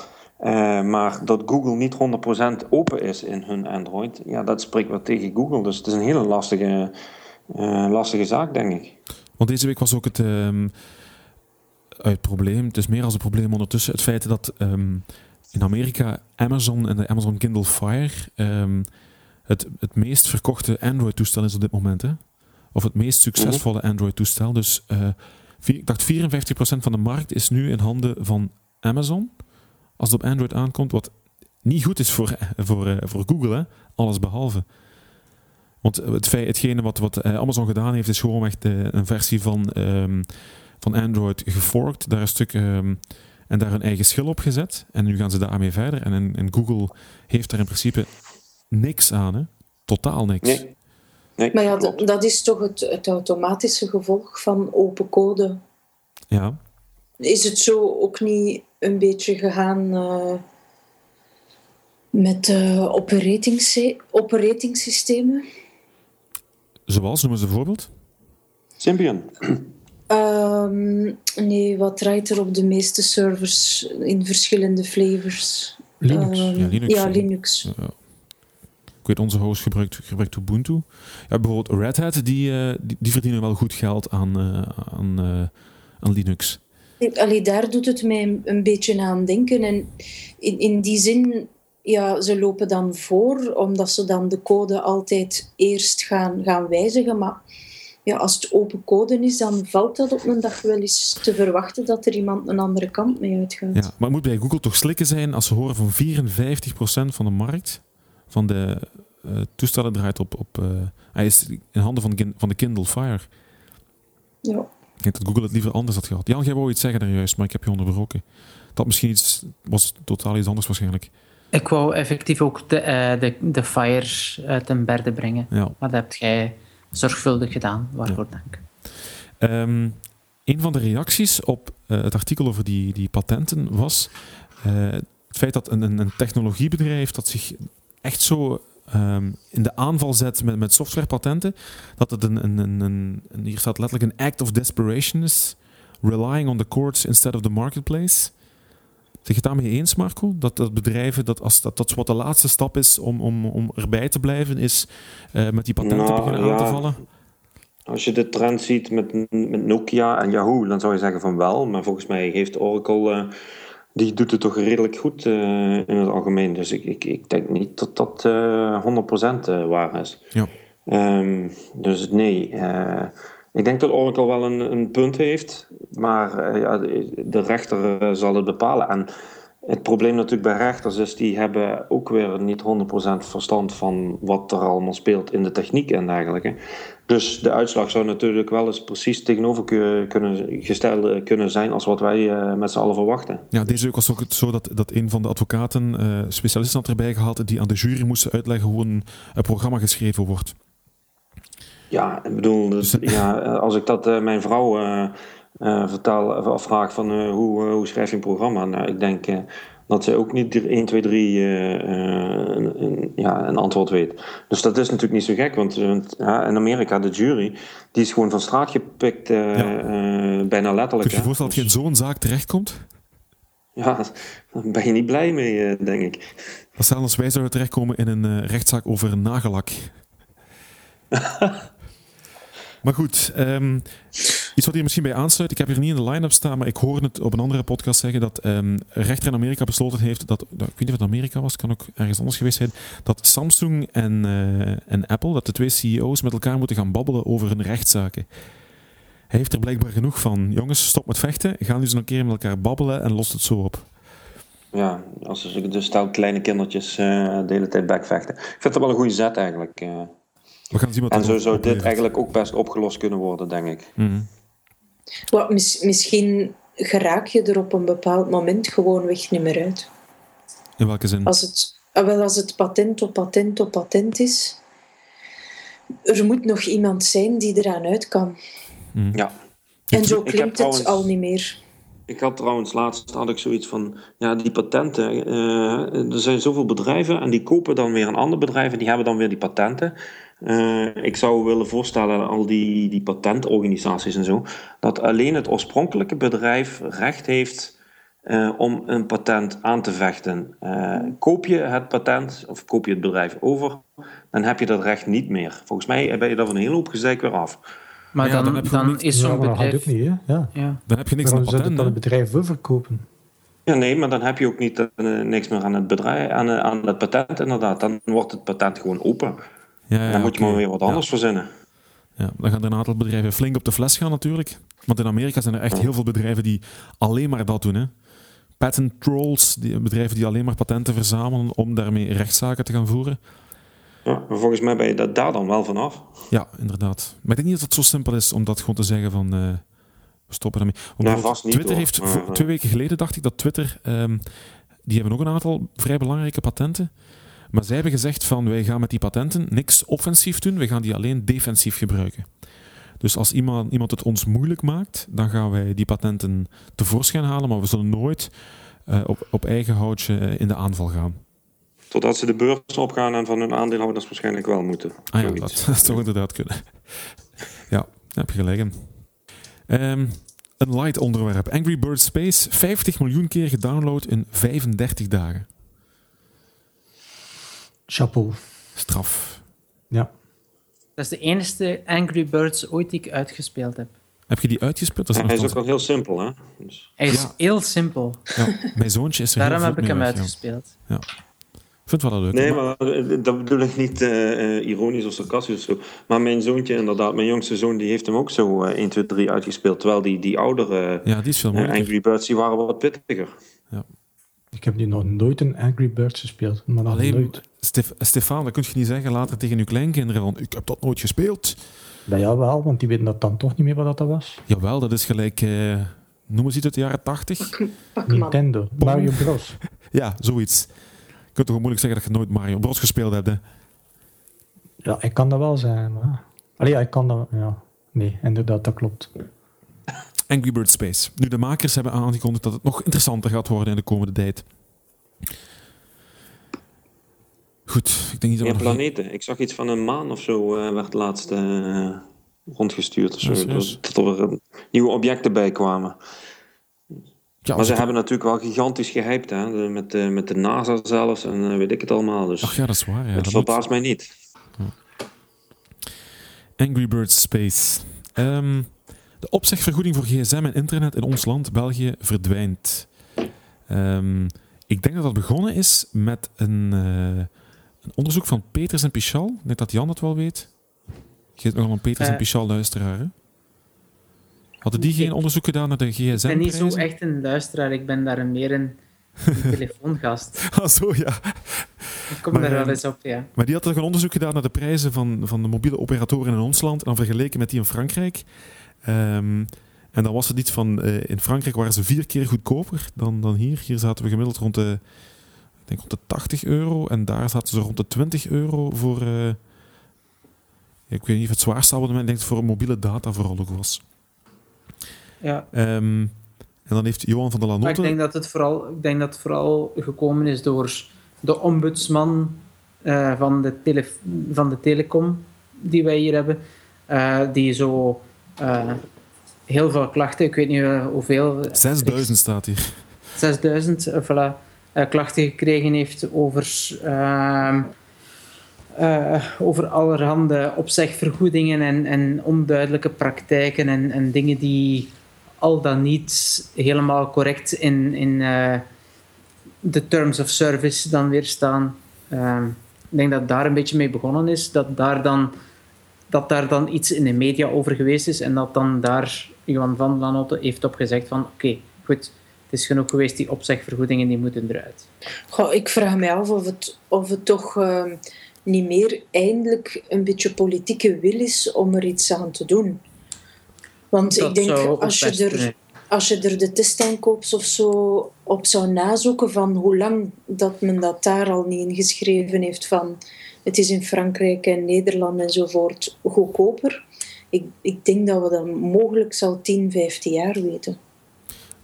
Maar dat Google niet 100% open is in hun Android, ja, dat spreekt weer tegen Google. Dus het is een hele lastige, lastige zaak, denk ik. Want deze week was ook het, ehm, het probleem, het is meer als een probleem ondertussen, het feit dat ehm, in Amerika Amazon en de Amazon Kindle Fire ehm, het, het meest verkochte Android-toestel is op dit moment. Hè? Of het meest succesvolle Android-toestel. Dus eh, vier- ik dacht 54% van de markt is nu in handen van Amazon. Als het op Android aankomt, wat niet goed is voor, voor, eh, voor Google, hè? alles behalve. Want het feit, hetgene wat, wat eh, Amazon gedaan heeft, is gewoon echt eh, een versie van, ehm, van Android geforkt. Daar een stuk ehm, en daar een eigen schil op gezet. En nu gaan ze daarmee verder. En, en, en Google heeft daar in principe niks aan, hè? Totaal niks. Nee. nee Maar ja, dat is toch het, het automatische gevolg van open code. Ja. Is het zo ook niet een beetje gegaan eh, met uh, operatingse- operatingsystemen? Zoals, noemen ze een voorbeeld? Symbian. Ehm, nee, wat draait er op de meeste servers in verschillende flavors? Linux. Ehm, Ja, Linux. Ja, Linux. Ja. Ik weet, onze host gebruikt, gebruikt Ubuntu. Ja, bijvoorbeeld Red Hat, die, eh, die, die verdienen wel goed geld aan, eh, aan, eh, aan Linux. Allee, daar doet het mij een beetje aan denken. En in, in die zin, ja, ze lopen dan voor, omdat ze dan de code altijd eerst gaan, gaan wijzigen. Maar ja, als het open code is, dan valt dat op een dag wel eens te verwachten dat er iemand een andere kant mee uitgaat. Ja, maar het moet bij Google toch slikken zijn als ze horen van 54% van de markt van de uh, toestellen draait op. op uh, hij is in handen van de, van de Kindle Fire. Ja. Ik denk dat Google het liever anders had gehad. Jan, jij wou iets zeggen daar juist, maar ik heb je onderbroken. Dat misschien iets was totaal iets anders waarschijnlijk. Ik wou effectief ook de, uh, de, de Fire uit ten berde brengen. Ja. Maar dat hebt jij zorgvuldig gedaan, waarvoor ja. dank. Um, een van de reacties op uh, het artikel over die, die patenten was uh, het feit dat een, een technologiebedrijf dat zich echt zo um, in de aanval zet met, met softwarepatenten, dat het een, een, een, een, hier staat letterlijk een act of desperation is, relying on the courts instead of the marketplace. Zeg je het daarmee eens, Marco? Dat, dat bedrijven, dat, als, dat, dat wat de laatste stap is om, om, om erbij te blijven, is uh, met die patenten nou, beginnen ja. aan te vallen? Als je de trend ziet met, met Nokia en Yahoo, dan zou je zeggen van wel. Maar volgens mij heeft Oracle, uh, die doet het toch redelijk goed uh, in het algemeen. Dus ik, ik, ik denk niet dat dat uh, 100% waar is. Ja. Um, dus nee, ik denk dat Oracle wel een, een punt heeft. Maar uh, ja, de, rechter uh, zal het bepalen. En het probleem natuurlijk bij rechters is, die hebben ook weer niet 100% verstand van wat er allemaal speelt in de techniek en dergelijke. Dus de uitslag zou natuurlijk wel eens precies tegenover kunnen gesteld kunnen zijn als wat wij met z'n allen verwachten. Ja, deze week was ook zo dat, dat een van de advocaten uh, specialisten had erbij gehaald die aan de jury moesten uitleggen hoe een programma geschreven wordt. Ja, ik bedoel, dus, ja, als ik dat uh, mijn vrouw uh, vertel of vraag van hoe, hoe schrijf je een programma, nou, ik denk dat zij ook niet 1, 2, 3 uh, een, een, ja, een antwoord weet. Dus dat is natuurlijk niet zo gek, want ja, in Amerika, de jury, die is gewoon van straat gepikt, uh, ja. bijna letterlijk. Kun je je voorstellen dat je in zo'n zaak terechtkomt? Ja, daar ben je niet blij mee, denk ik. Stel als wij zouden terechtkomen in een rechtszaak over nagellak. maar goed, um, iets wat hier misschien bij aansluit. Ik heb hier niet in de line-up staan, maar ik hoorde het op een andere podcast zeggen dat um, rechter in Amerika besloten heeft dat, ik weet niet of het Amerika was, kan ook ergens anders geweest zijn, dat Samsung en, uh, en Apple, dat de twee CEO's met elkaar moeten gaan babbelen over hun rechtszaken. Hij heeft er blijkbaar genoeg van. Jongens, stop met vechten. Gaan eens een keer met elkaar babbelen en lost het zo op. Ja, als ze dus stel kleine kindertjes uh, de hele tijd backvechten. Ik vind dat wel een goede zet eigenlijk. Uh. We gaan zien wat en zo zou dit eigenlijk ook best opgelost kunnen worden, denk ik. Mm -hmm. Mis, misschien geraak je er op een bepaald moment gewoon weg niet meer uit. In welke zin? Als het, wel als het patent op patent op patent is, er moet nog iemand zijn die eraan uit kan. Mm. Ja. En zo klinkt het al niet meer. Ik had trouwens laatst had ik zoiets van, ja, die patenten. Uh, er zijn zoveel bedrijven en die kopen dan weer een ander bedrijf en die hebben dan weer die patenten. Uh, ik zou willen voorstellen, al die, die patentorganisaties en zo, dat alleen het oorspronkelijke bedrijf recht heeft om een patent aan te vechten. Koop je het patent of koop je het bedrijf over, dan heb je dat recht niet meer. Volgens mij ben je daar van een hele hoop gezeik weer af. Maar Ja, dan, dan dan, is zo'n Ja, maar dat bedrijf... ook niet, hè? Ja. Ja. Dan heb je niks Waarom met zou patent. hè? het bedrijf overkopen? Ja, nee, maar dan heb je ook niet, eh, niks meer aan het, bedrijf, aan, eh, aan het patent inderdaad. Dan wordt het patent gewoon open. Ja, ja, dan moet je maar weer wat Ja. anders verzinnen. Ja, dan gaan er een aantal bedrijven flink op de fles gaan natuurlijk. Want in Amerika zijn er echt heel veel bedrijven die alleen maar dat doen. Hè. Patent trolls, die, bedrijven die alleen maar patenten verzamelen om daarmee rechtszaken te gaan voeren. Ja, maar volgens mij ben je da- daar dan wel vanaf. Ja, inderdaad. Maar ik denk niet dat het zo simpel is om dat gewoon te zeggen van... eh, we stoppen ermee. Vast niet, Twitter hoor. heeft... Maar, voor- twee weken geleden dacht ik dat Twitter... ehm, die hebben ook een aantal vrij belangrijke patenten. Maar zij hebben gezegd van wij gaan met die patenten niks offensief doen. We gaan die alleen defensief gebruiken. Dus als iemand, iemand het ons moeilijk maakt, dan gaan wij die patenten tevoorschijn halen. Maar we zullen nooit eh, op, op eigen houtje eh, in de aanval gaan. Totdat ze de beurs opgaan en van hun aandeelhouders waarschijnlijk wel moeten. Ah ja, dat, dat zou inderdaad kunnen. Ja, daar heb je gelijk in. Ehm, een light onderwerp. Angry Birds Space, 50 miljoen keer gedownload in 35 dagen. Chapeau. Straf. Ja. Dat is de enige Angry Birds ooit die ik uitgespeeld heb. Heb je die uitgespeeld? Dat is hij is ook wel heel simpel, hè? Dus, Hij is Ja. heel simpel. ja, mijn zoontje is er Daarom heel heb ik hem weg, ja. Vind het wel leuk. nee, maar- maar eh, dat bedoel ik niet eh, eh, ironisch of sarcastisch of zo. Maar mijn zoontje, inderdaad, mijn jongste zoon, die heeft hem ook zo eh 1, 2, 3 uitgespeeld. Terwijl die, die oudere Ja, die is veel eh, moeilijker. Angry Birds, die waren wat pittiger. Ik heb die nog nooit een Angry Birds gespeeld. Maar Alleen, nooit. Stef, Stefan, dat kun je niet zeggen later tegen je kleinkinderen. Van, ik heb dat nooit gespeeld. Dat ja wel, want die weten dat dan toch niet meer wat dat was. Jawel, dat is gelijk... eh noem eens iets uit de jaren 80. Pak man. Nintendo. Mario Bros. Ja, zoiets. Je kunt toch moeilijk zeggen dat je nooit Mario Bros gespeeld hebt, hè? Ja, ik kan dat wel zijn, maar... Allee, ja, ik kan dat... Ja. Nee, inderdaad, dat klopt. Angry Birds Space. Nu, de makers hebben aangekondigd dat het nog interessanter gaat worden in de komende tijd. Goed, ik denk niet dat Ja, planeten. Ik zag iets van een maan of zo, eh, werd laatst eh, rondgestuurd. Of zo. Dat, dat er eh, nieuwe objecten bij kwamen. Ja, Maar ze hebben natuurlijk wel gigantisch gehyped, hè? Met, de, met de NASA zelfs en eh, weet ik het allemaal. Dus Ach ja, dat is waar. Ja, het dat moet- verbaast mij niet. Angry Birds Space. Ehm, de opzegvergoeding voor gsm en internet in ons land, België, verdwijnt. Ehm, ik denk dat dat begonnen is met een, eh, een onderzoek van Peters en Pichal. Ik denk dat Jan het wel weet. Je hebt nogal een Peters en Eh. Pichal luisteraar, hè? Hadden die geen Ik- onderzoek gedaan naar de gsm Ik ben niet zo echt een luisteraar, ik ben daar meer een, een telefoongast. Ah, zo ja. Ik kom Maar, daar wel ehm, eens op, ja. Maar die had toch een onderzoek gedaan naar de prijzen van, van de mobiele operatoren in ons land en dan vergeleken met die in Frankrijk. Ehm, en dan was het iets van, eh, in Frankrijk waren ze vier keer goedkoper dan, dan hier. Hier zaten we gemiddeld rond de, ik denk rond de 80 euro en daar zaten ze rond de 20 euro voor, eh, ik weet niet of het zwaarste abonnement, ik denk het voor mobiele data vooral ook was. Ja. Ehm, En dan heeft Johan van der Maar Lanotte... ik denk dat het vooral, ik denk dat het vooral gekomen is door de ombudsman eh, van, de tele, van de telecom die wij hier hebben. eh, die zo eh, heel veel klachten, ik weet niet hoeveel. 6000 staat hier. 6000 eh, voilà, klachten gekregen heeft over, eh, over allerhande opzegvergoedingen en, en onduidelijke praktijken en, en dingen die al dan niet helemaal correct in, in eh, de terms of service dan weer staan. Ehm, ik denk dat daar een beetje mee begonnen is, dat daar dan, dat daar dan iets in de media over geweest is en dat dan daar Johan van Lanotte heeft op gezegd van oké, goed, het is genoeg geweest, die opzegvergoedingen die moeten eruit. Goh, ik vraag me af of het, of het toch ehm, niet meer eindelijk een beetje politieke wil is om er iets aan te doen. Want Dat ik denk, als je, er, als je er de testaankoops of zo op zou nazoeken van hoe lang dat men dat daar al niet ingeschreven heeft van het is in Frankrijk en Nederland enzovoort goedkoper. Ik, ik denk dat we dat mogelijk al 10, 15 jaar weten.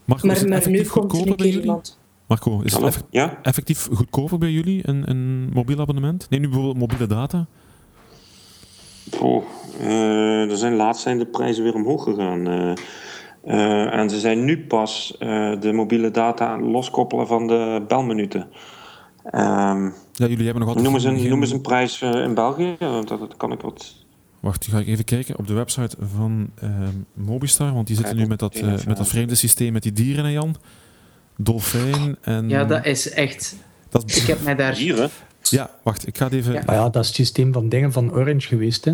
Marco, is Maar, het maar nu komt er een keer jullie? iemand. Marco, is het effectief goedkoper bij jullie, een, een mobiel abonnement? Neem nu bijvoorbeeld mobiele data. Oh, eh, er zijn laatst zijn de prijzen weer omhoog gegaan. eh. Eh, en ze zijn nu pas eh, de mobiele data loskoppelen van de belminuten. Ehm Ja, jullie hebben nog altijd... noem, eens een, geen- noem eens een prijs in België. Want dat, dat kan ik wat. Wacht, ga ik even kijken op de website van ehm, Mobistar, want die zitten nu met dat, eh, met dat vreemde systeem met die dieren, hè Jan? Dolfijn en... Ja, dat is echt... dat is- Ik heb mij daar... Dieren? Ja, wacht, ik ga het even... Ja. Maar ja, dat is het systeem van dingen van Orange geweest. Hè.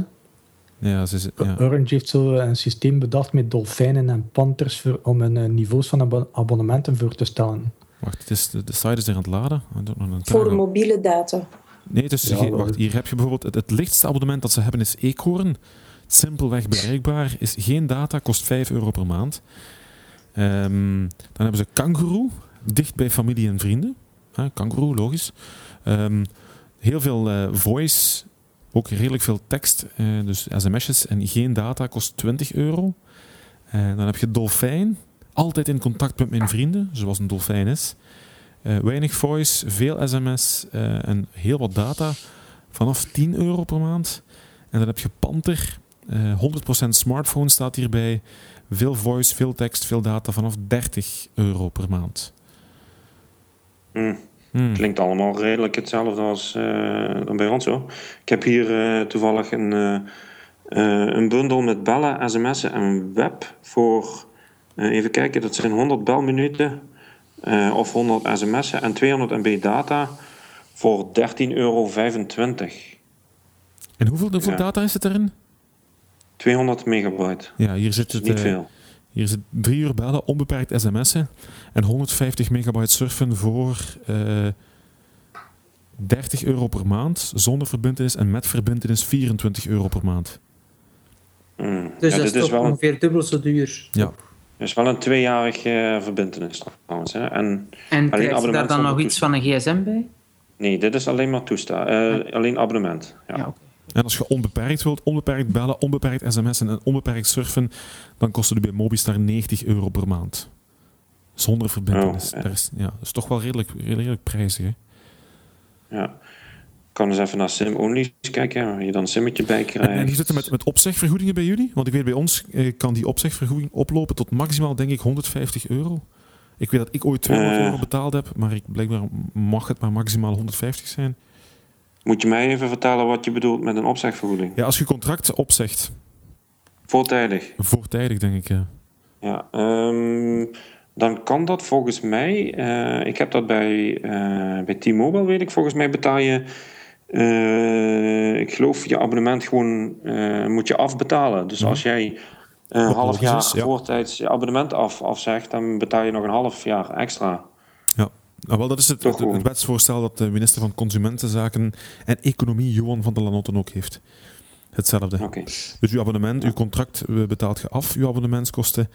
Ja, ze, ze- ja. Orange heeft zo een systeem bedacht met dolfijnen en panthers voor, om een eh, niveaus van abo- abonnementen voor te stellen. Wacht, het is, de, de site is er aan het laden. Voor mobiele data. Nee, het is Ja, geen- wel. wacht, hier heb je bijvoorbeeld het, het lichtste abonnement dat ze hebben is Eekhoorn. Simpelweg bereikbaar, is geen data, kost 5 euro per maand. Ehm, dan hebben ze Kangaroo, dicht bij familie en vrienden. Huh, Kangaroo, logisch. Ehm, heel veel eh, voice, ook redelijk veel tekst, eh, dus sms'jes en geen data, kost 20 euro. Eh, dan heb je Dolfijn, altijd in contact met mijn vrienden, zoals een dolfijn is. Weinig voice, veel sms en heel wat data. Vanaf 10 euro per maand. En dan heb je Panther. eh 100% smartphone staat hierbij. Veel voice, veel tekst, veel data. Vanaf 30 euro per maand. Hm. Hmm. Klinkt allemaal redelijk hetzelfde als eh, dan bij ons hoor. Ik heb hier eh, toevallig een, eh, een bundel met bellen, sms'en en web voor, even kijken, dat zijn 100 belminuten of 100 sms'en en 200 MB data voor 13,25 euro. En hoeveel, hoeveel Ja. data is het erin? 200 megabyte. Ja, hier zit het. Niet veel. Hier zit drie uur bellen, onbeperkt sms'en en 150 megabyte surfen voor eh 30 euro per maand. Zonder verbindenis en met verbindenis 24 euro per maand. Mm. Dus Ja, dat is is toch een, ongeveer dubbel zo duur. Ja. is wel een tweejarig eh verbindenis trouwens. Hè? En, En krijg je abonnement daar dan nog iets van een gsm bij? nee, dit is alleen maar toestaan. eh, alleen abonnement. Ja. Ja, oké. En als je onbeperkt wilt, onbeperkt bellen, onbeperkt sms'en en onbeperkt surfen, dan kost het bij Mobistar 90 euro per maand. Zonder verbindenis. Oh, ja. dat, is, ja, dat is toch wel redelijk, redelijk prijzig. Hè? Ja. Ik kan eens even naar sim-only kijken, waar je dan een simmetje bij En, krijgt. en hoe zit het met, met opzegvergoedingen bij jullie? Want ik weet bij ons eh, kan die opzegvergoeding oplopen tot maximaal, denk ik, 150 euro. Ik weet dat ik ooit 200 Eh. euro betaald heb, maar ik, blijkbaar mag het maar maximaal 150 zijn. Moet je mij even vertellen wat je bedoelt met een opzegvergoeding? Ja, als je contract opzegt, Voortijdig. voortijdig denk ik, ja. Ja, ehm, dan kan dat volgens mij. eh, ik heb dat bij, eh, bij T-Mobile, weet ik. Volgens mij betaal je. eh, ik geloof je abonnement gewoon moet je afbetalen. Dus als jij een half jaar is, ja. voortijds je abonnement af, afzegt, dan betaal je nog een half jaar extra. Nou, wel, dat is het, wetsvoorstel dat de minister van Consumentenzaken en Economie, Johan van der Lanotten, ook heeft. Hetzelfde. Dus uw abonnement, uw contract eh, betaalt je af, uw abonnementskosten,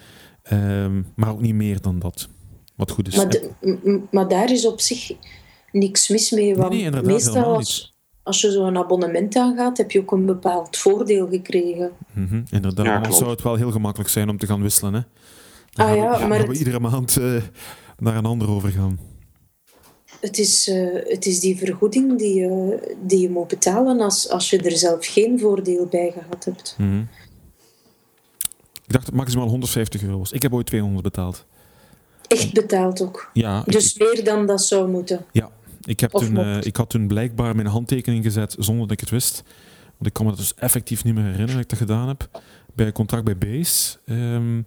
ehm, maar ook niet meer dan dat. Wat goed is. Maar, de- maar daar is op zich niks mis mee. Want nee, inderdaad, meestal als, als je zo'n abonnement aangaat, heb je ook een bepaald voordeel gekregen. Mhm, Inderdaad, Ja, anders zou het wel heel gemakkelijk zijn om te gaan wisselen. Hè? Dan Ah gaan ja, we, maar gaan we het- iedere maand eh, naar een ander overgaan. Het is, eh, het is die vergoeding die je, die je moet betalen als, als je er zelf geen voordeel bij gehad hebt. Mhm. Ik dacht maximaal 150 euro was. Ik heb ooit 200 betaald. Echt betaald ook. Ja, ik- Dus meer dan dat zou moeten. Ja, ik, heb toen, eh, ik had toen blijkbaar mijn handtekening gezet zonder dat ik het wist. Want ik kan me dat dus effectief niet meer herinneren dat ik dat gedaan heb. Bij een contract bij Base. Ehm,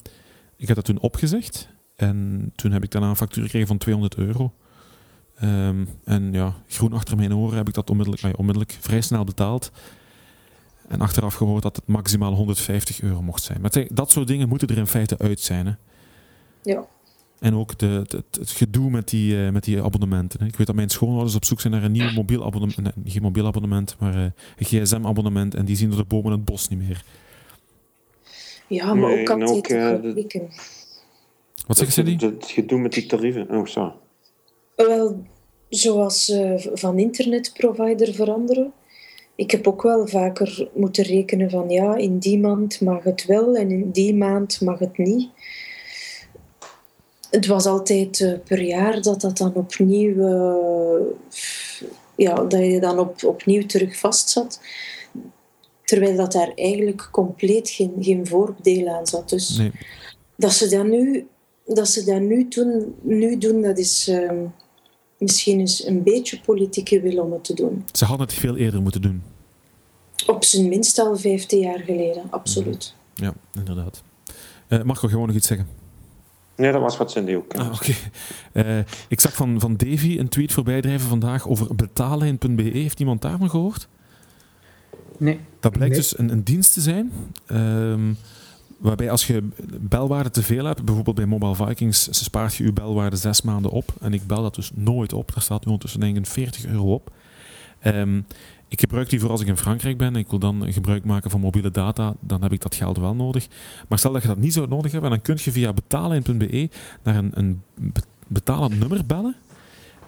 ik heb dat toen opgezegd. En toen heb ik daarna een factuur gekregen van 200 euro. Ehm, en ja, groen achter mijn oren heb ik dat onmiddellijk, ja, onmiddellijk vrij snel betaald. En achteraf gehoord dat het maximaal 150 euro mocht zijn. Maar zeg, dat soort dingen moeten er in feite uit zijn. Hè? Ja. En ook de, het, het- het gedoe met die, eh, met die abonnementen. Hè. Ik weet dat mijn schoonouders op zoek zijn naar een nieuw mobiel abonnement. Nee, geen mobiel abonnement, maar eh, een gsm-abonnement. En die zien door de bomen het bos niet meer. Ja, maar Nee, ook eh, de- vergelijken. Wat zeggen ze die? Het, het gedoe met die tarieven. Oh, zo. Wel, zoals eh, van internetprovider veranderen. Ik heb ook wel vaker moeten rekenen van ja, in die maand mag het wel en in die maand mag het niet. Het was altijd eh, per jaar dat dat dan opnieuw, eh, ja, dat je dan op, opnieuw terug vast zat. Terwijl dat daar eigenlijk compleet geen, geen voordeel aan zat. Dus Nee. dat ze dat nu, dat ze dat nu, doen, nu doen, dat is ehm, misschien eens een beetje politieke wil om het te doen. Ze hadden het veel eerder moeten doen. Op zijn minst al 15 jaar geleden, absoluut. Ja, inderdaad. Eh Marco, gewoon nog iets zeggen? Nee, dat was wat Cindy ook. Ah, oké. Eh, ik zag van, van Davy een tweet voorbij drijven vandaag over betalen.be. Heeft iemand daarvan gehoord? Nee. Dat blijkt Nee. dus een, een dienst te zijn. ehm, waarbij als je belwaarde te veel hebt, bijvoorbeeld bij Mobile Vikings, spaart je je belwaarde zes maanden op. En ik bel dat dus nooit op. Daar staat nu ondertussen denk ik een 40 euro op. Ehm, ik gebruik die voor als ik in Frankrijk ben en ik wil dan gebruik maken van mobiele data, dan heb ik dat geld wel nodig. Maar stel dat je dat niet zou nodig hebben, dan kun je via betalen.be naar een, een be- betalend nummer bellen.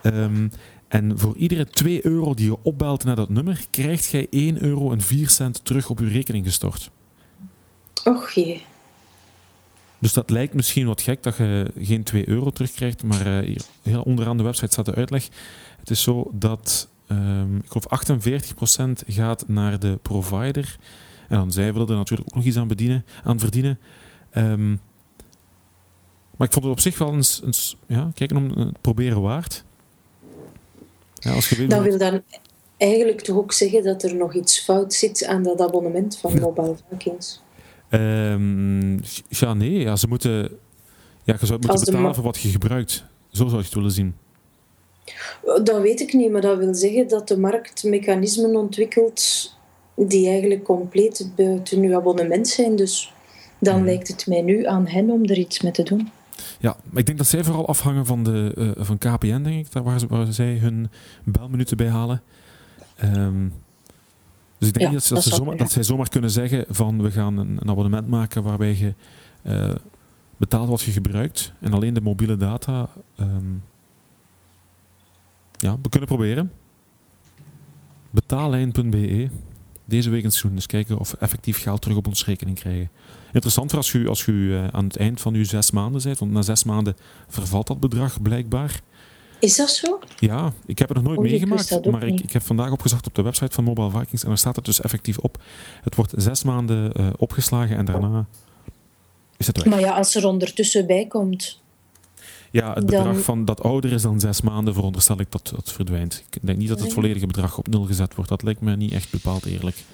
Ehm, en voor iedere 2 euro die je opbelt naar dat nummer, krijgt jij 1 euro en 4 cent terug op je rekening gestort. Och jee. Dus dat lijkt misschien wat gek dat je geen 2 euro terugkrijgt, maar eh, hier, heel onderaan de website staat de uitleg. Het is zo dat, ehm, ik geloof 48% gaat naar de provider. En dan zij willen er natuurlijk ook nog iets aan, bedienen, aan verdienen. Ehm, maar ik vond het op zich wel eens, eens ja, kijken om het proberen waard. Ja, als je weet Dat wil dan eigenlijk toch ook zeggen dat er nog iets fout zit aan dat abonnement van Mobile Vikings. Ehm, ja, nee. Ja, ze moeten, ja, je zou moeten betalen voor wat je gebruikt. Zo zou je het willen zien. Dat weet ik niet, maar dat wil zeggen dat de markt mechanismen ontwikkelt die eigenlijk compleet buiten uw abonnement zijn. Dus dan Mhm. lijkt het mij nu aan hen om er iets mee te doen. Ja, maar ik denk dat zij vooral afhangen van, de, eh, van KPN, denk ik, daar waar, ze, waar zij hun belminuten bij halen. Ehm, dus ik denk Ja, dat, ze, dat, dat ze zomaar, dat zij zomaar kunnen zeggen van we gaan een, een abonnement maken waarbij je eh, betaalt wat je gebruikt en alleen de mobiele data. ehm, ja, we kunnen proberen. Betaallijn.be. Deze week eens doen. Dus kijken of we effectief geld terug op ons rekening krijgen. Interessant voor als je, als je eh, aan het eind van je zes maanden bent. Want na zes maanden vervalt dat bedrag blijkbaar. Is dat zo? Ja, ik heb het nog nooit ik meegemaakt. Maar ik, ik heb vandaag opgezocht op de website van Mobile Vikings. En daar staat het dus effectief op. Het wordt zes maanden eh, opgeslagen en daarna is het weg. Maar ja, als er ondertussen bij komt. Ja, het Dan- bedrag van dat ouder is dan zes maanden, veronderstel ik dat dat verdwijnt. Ik denk niet dat het Nee. volledige bedrag op nul gezet wordt. Dat lijkt me niet echt bepaald eerlijk.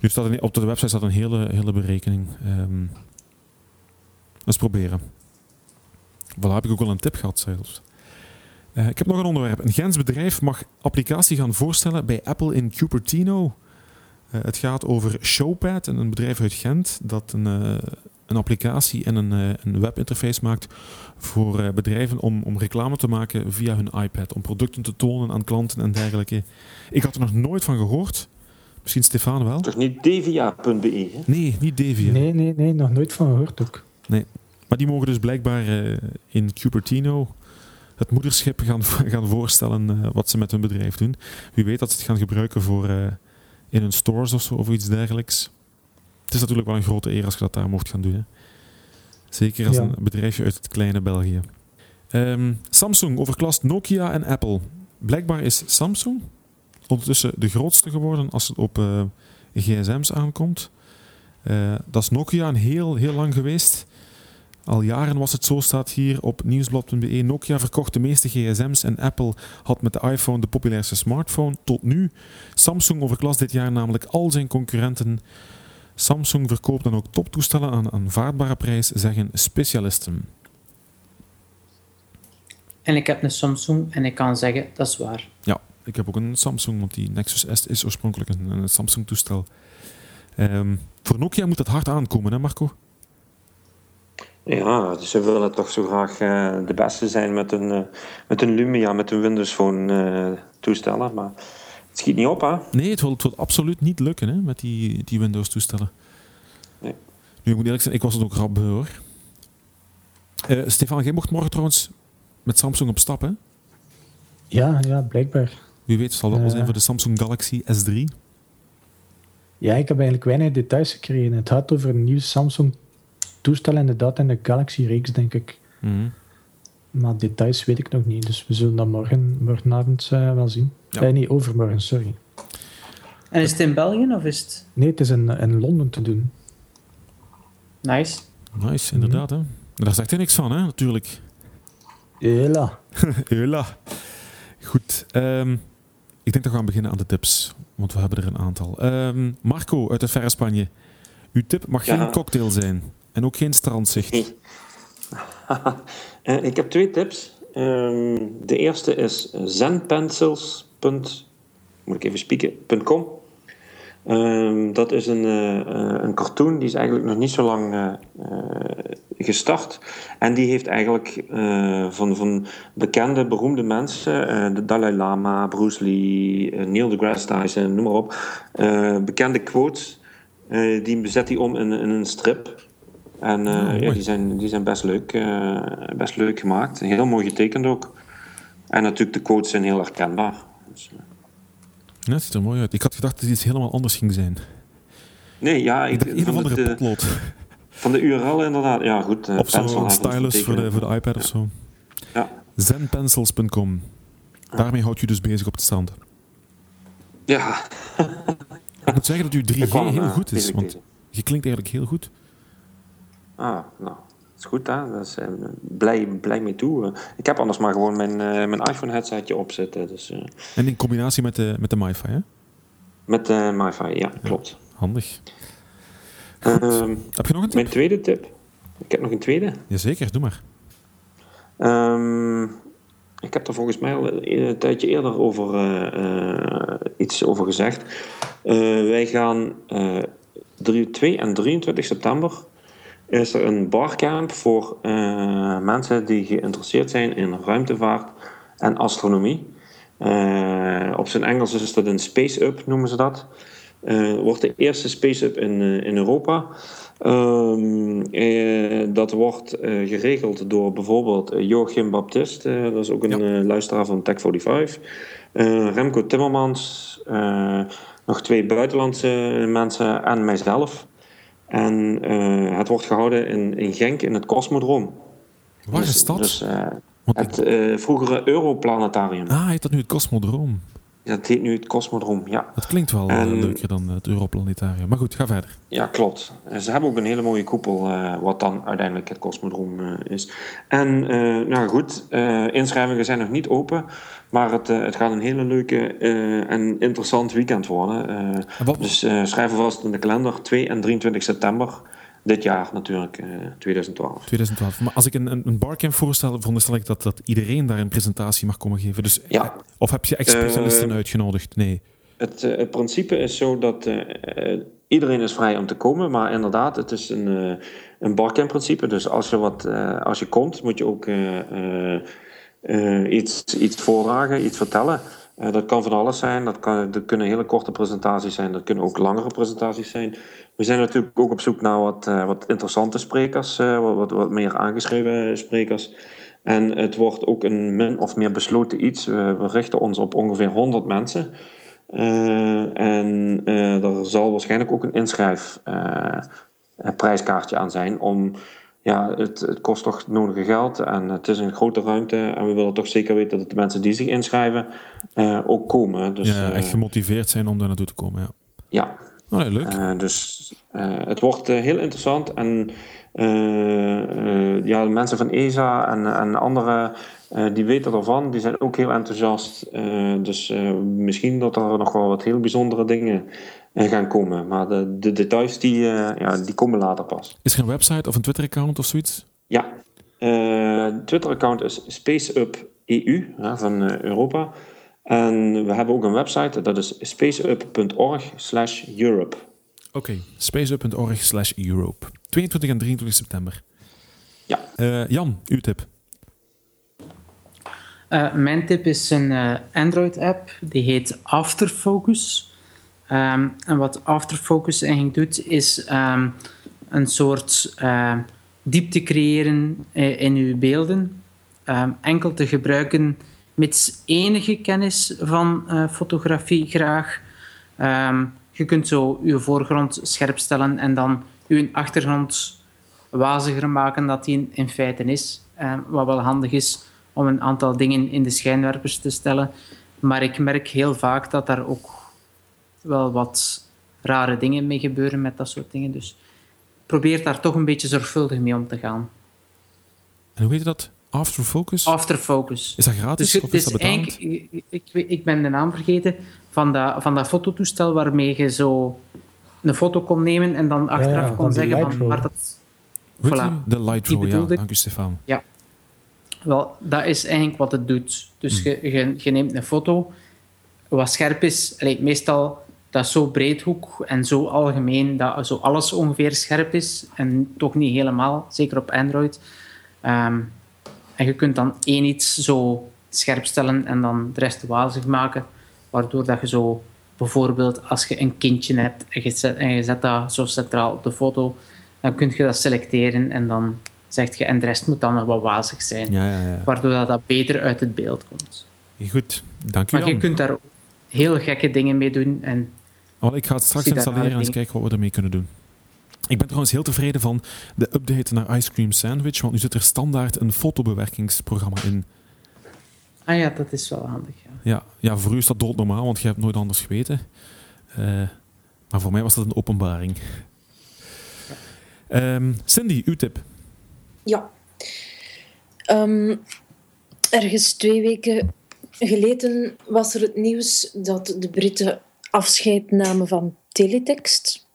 Nu staat er, op de website staat een hele, hele berekening. Ehm eens proberen. Voilà, heb ik ook al een tip gehad zelfs. Eh, ik heb nog een onderwerp. Een Gens bedrijf mag applicatie gaan voorstellen bij Apple in Cupertino. Eh, het gaat over Showpad, een een bedrijf uit Gent dat een, eh, een applicatie en een, een webinterface maakt voor bedrijven om, om reclame te maken via hun iPad. Om producten te tonen aan klanten en dergelijke. Ik had er nog nooit van gehoord. Misschien Stefan wel? Toch niet devia.be, hè? Nee, niet Deviant. Nee, nee, nee, nog nooit van gehoord ook. Maar die mogen dus blijkbaar in Cupertino het moederschip gaan, gaan voorstellen eh, wat ze met hun bedrijf doen. Wie weet dat ze het gaan gebruiken voor eh, in hun stores of zo of iets dergelijks. Het is natuurlijk wel een grote eer als je dat daar mocht gaan doen. Hè. Zeker als Ja. een bedrijfje uit het kleine België. Ehm, Samsung overklast Nokia en Apple. Blijkbaar is Samsung ondertussen de grootste geworden als het op eh, gsm's aankomt. Eh, dat is Nokia een heel, heel lang geweest. Al jaren was het zo, staat hier op nieuwsblad.be. Nokia verkocht de meeste gsm's en Apple had met de iPhone de populairste smartphone. Tot nu. Samsung overklast dit jaar namelijk al zijn concurrenten. Samsung verkoopt dan ook toptoestellen aan een aanvaardbare prijs, zeggen specialisten. En ik heb een Samsung en ik kan zeggen, dat is waar. Ja, ik heb ook een Samsung, want die Nexus S is oorspronkelijk een, Samsung-toestel. Ehm, voor Nokia moet dat hard aankomen, hè Marco? Ja, dus ze willen toch zo graag eh, de beste zijn met hun, eh, met hun Lumia, met hun Windows Phone eh, toestellen. Maar het schiet niet op, hè? Nee, het wil, het wil absoluut niet lukken hè, met die, die Windows-toestellen. Nee. Nu, ik moet eerlijk zijn, ik was het ook rap hoor. Eh, Stefan, jij mocht morgen trouwens met Samsung op stap, hè? Ja, ja, blijkbaar. Wie weet zal dat wel zijn voor de Samsung Galaxy S3. Ja, ik heb eigenlijk weinig details gekregen. Het gaat over een nieuw Samsung toestel inderdaad in de Galaxy-reeks, denk ik. Mhm. Maar details weet ik nog niet, dus we zullen dat morgen, morgenavond eh, wel zien. Ja. Eh, nee, overmorgen, sorry. En is het in België of is het Nee, het is in, in Londen te doen. nice? Nice, inderdaad. Hè. Daar zegt hij niks van, hè, natuurlijk. Hela. Hela. Goed. ehm, ik denk dat we gaan beginnen aan de tips. Want we hebben er een aantal. Ehm, Marco uit het verre Spanje. Uw tip mag Ja. geen cocktail zijn. En ook geen strandzicht. Eh, ik heb twee tips. Ehm, de eerste is zenpencils. Moet ik even spieken? .com. Ehm, dat is een, eh, eh, een cartoon die is eigenlijk nog niet zo lang gestart. En die heeft eigenlijk van, van bekende, beroemde mensen, de Dalai Lama, Bruce Lee, Neil deGrasse Tyson, noem maar op, bekende quotes. die bezet hij om in, in een strip. En eh, Oh, mooi. ja, die, zijn, die zijn best leuk, eh, best leuk gemaakt. Heel mooi getekend ook. En natuurlijk, de quotes zijn heel herkenbaar. Dus, eh, Ja, het ziet er mooi uit. Ik had gedacht dat het iets helemaal anders ging zijn. nee, ja, Ik een of andere potlood. van de URL inderdaad. Ja, goed. Of zo'n stylus voor de, voor de iPad of zo. Ja. Zenpencils.com. Daarmee houdt u dus bezig op het strand. Ja, Ik moet zeggen dat uw 3G ik kwam, heel goed is. Want je klinkt eigenlijk heel goed. Ah, nou, dat is goed hè. Dat is, eh, blij, blij mee toe. Eh, Ik heb anders maar gewoon mijn, eh, mijn iPhone headsetje opzetten. Dus, En in combinatie met de, met de MiFi, hè? met de MiFi, ja, klopt. Handig. Ehm, Heb je nog een tip? mijn tweede tip. Ik heb nog een tweede. Jazeker, doe maar. Ehm, ik heb er volgens mij al een, tijdje eerder over iets over gezegd. Wij gaan eh 3, 2 en 23 september is er een barcamp voor eh, mensen die geïnteresseerd zijn in ruimtevaart en astronomie. Eh, op zijn Engels is dat een Space Up, noemen ze dat. Eh, wordt de eerste Space Up in, in Europa. Ehm, eh, dat wordt geregeld door bijvoorbeeld Joachim Baptist, dat is ook een luisteraar van Tech45. Eh, Remco Timmermans, nog twee buitenlandse mensen en mijzelf. En eh, het wordt gehouden in, in Genk in het Cosmodroom. Waar Dus- is dat? Dus, eh, het eh, vroegere Europlanetarium. ah, heet dat nu het Cosmodroom? Dat heet nu het Cosmodroom, ja. Dat klinkt wel eh, En- leuker dan het Europlanetarium. Maar goed, ga verder. Ja, klopt. En Ze hebben ook een hele mooie koepel, eh, wat dan uiteindelijk het Cosmodroom eh, is. En eh, nou goed, eh, inschrijvingen zijn nog niet open, maar het, eh, het gaat een hele leuke eh, en interessant weekend worden. Eh, En wat, dus eh schrijf alvast in de kalender 2 en 23 september, dit jaar natuurlijk, eh 2012. 2012. Maar als ik een, een, barcamp voorstel, veronderstel ik dat, dat iedereen daar een presentatie mag komen geven. Dus, Ja. eh, Of heb je ex-specialisten Eh, uitgenodigd? Nee. Het, eh, het principe is zo dat eh, iedereen is vrij om te komen, maar inderdaad, het is een, een barcamp-principe. Dus als je, wat, als je komt, moet je ook iets, iets voordragen, iets vertellen. Eh, dat kan van alles zijn. Dat, kan, kunnen hele korte presentaties zijn, dat kunnen ook langere presentaties zijn. We zijn natuurlijk ook op zoek naar wat, eh, wat interessante sprekers, eh, wat, wat, meer aangeschreven sprekers. En het wordt ook een min of meer besloten iets. We, richten ons op ongeveer 100 mensen. En er zal waarschijnlijk ook een inschrijf eh, eh, prijskaartje aan zijn om ja, het, het kost toch het nodige geld en het is een grote ruimte. En we willen toch zeker weten dat de mensen die zich inschrijven eh, ook komen. Dus, ja, echt eh, gemotiveerd zijn om daar naartoe te komen. Ja. ja, Oh, nee, leuk. eh, dus het wordt heel interessant. En ja, de mensen van ESA en, en anderen eh, die weten ervan, die zijn ook heel enthousiast. Eh, dus eh, misschien dat er nog wel wat heel bijzondere dingen gaan komen. Maar de, de details die, ja, die komen later pas. Is er een website of een Twitter-account of zoiets? Ja, Twitter-account is SpaceUp.eu van Europa. En we hebben ook een website, dat is spaceup.org slash Europe. Oké, spaceup.org slash Europe. 22 en 23 september. Ja. Jan, uw tip. Eh, mijn tip is een eh, Android-app, die heet Afterfocus. Ehm, en wat Afterfocus eigenlijk doet, is ehm, een soort eh, diepte creëren in uw beelden. Ehm, enkel te gebruiken met enige kennis van fotografie graag. Je kunt zo je voorgrond scherp stellen en dan je achtergrond waziger maken dat die in, feite is. Wat wel handig is om een aantal dingen in de schijnwerpers te stellen. Maar ik merk heel vaak dat daar ook wel wat rare dingen mee gebeuren met dat soort dingen. Dus probeer daar toch een beetje zorgvuldig mee om te gaan. En hoe heet dat? Afterfocus? Afterfocus. Is dat gratis Dus of het is dat is betaald? ik, ik, ben de naam vergeten van dat, van dat fototoestel waarmee je zo een foto kon nemen en dan achteraf van kon zeggen van waar dat... Voilà. De Lightroom, ja. Dank u, Stefan. Wel, dat is eigenlijk wat het doet. Dus je, je, je neemt een foto, wat scherp is. Meestal dat is zo breedhoek en zo algemeen dat zo alles ongeveer scherp is. En toch niet helemaal, zeker op Android. Ehm, en je kunt dan één iets zo scherp stellen en dan de rest wazig maken. Waardoor dat je zo bijvoorbeeld als je een kindje hebt en je zet, en je zet dat zo centraal op de foto, dan kun je dat selecteren en dan zeg je en de rest moet dan nog wat wazig zijn Ja, ja, ja. waardoor dat, dat beter uit het beeld komt. Goed, dank u Maar je kunt daar ook heel gekke dingen mee doen. En Wel, ik ga het straks installeren en eens kijken wat we ermee kunnen doen. Ik ben trouwens heel tevreden van de update naar Ice Cream Sandwich, want nu zit er standaard een fotobewerkingsprogramma in. ah ja, dat is wel handig. Ja. Ja, ja voor u is dat doodnormaal, want je hebt nooit anders geweten. Eh, maar voor mij was dat een openbaring. Ehm, Cindy, uw tip. Ja. Ehm, ergens twee weken geleden was er het nieuws dat de Britten afscheid namen van teletext.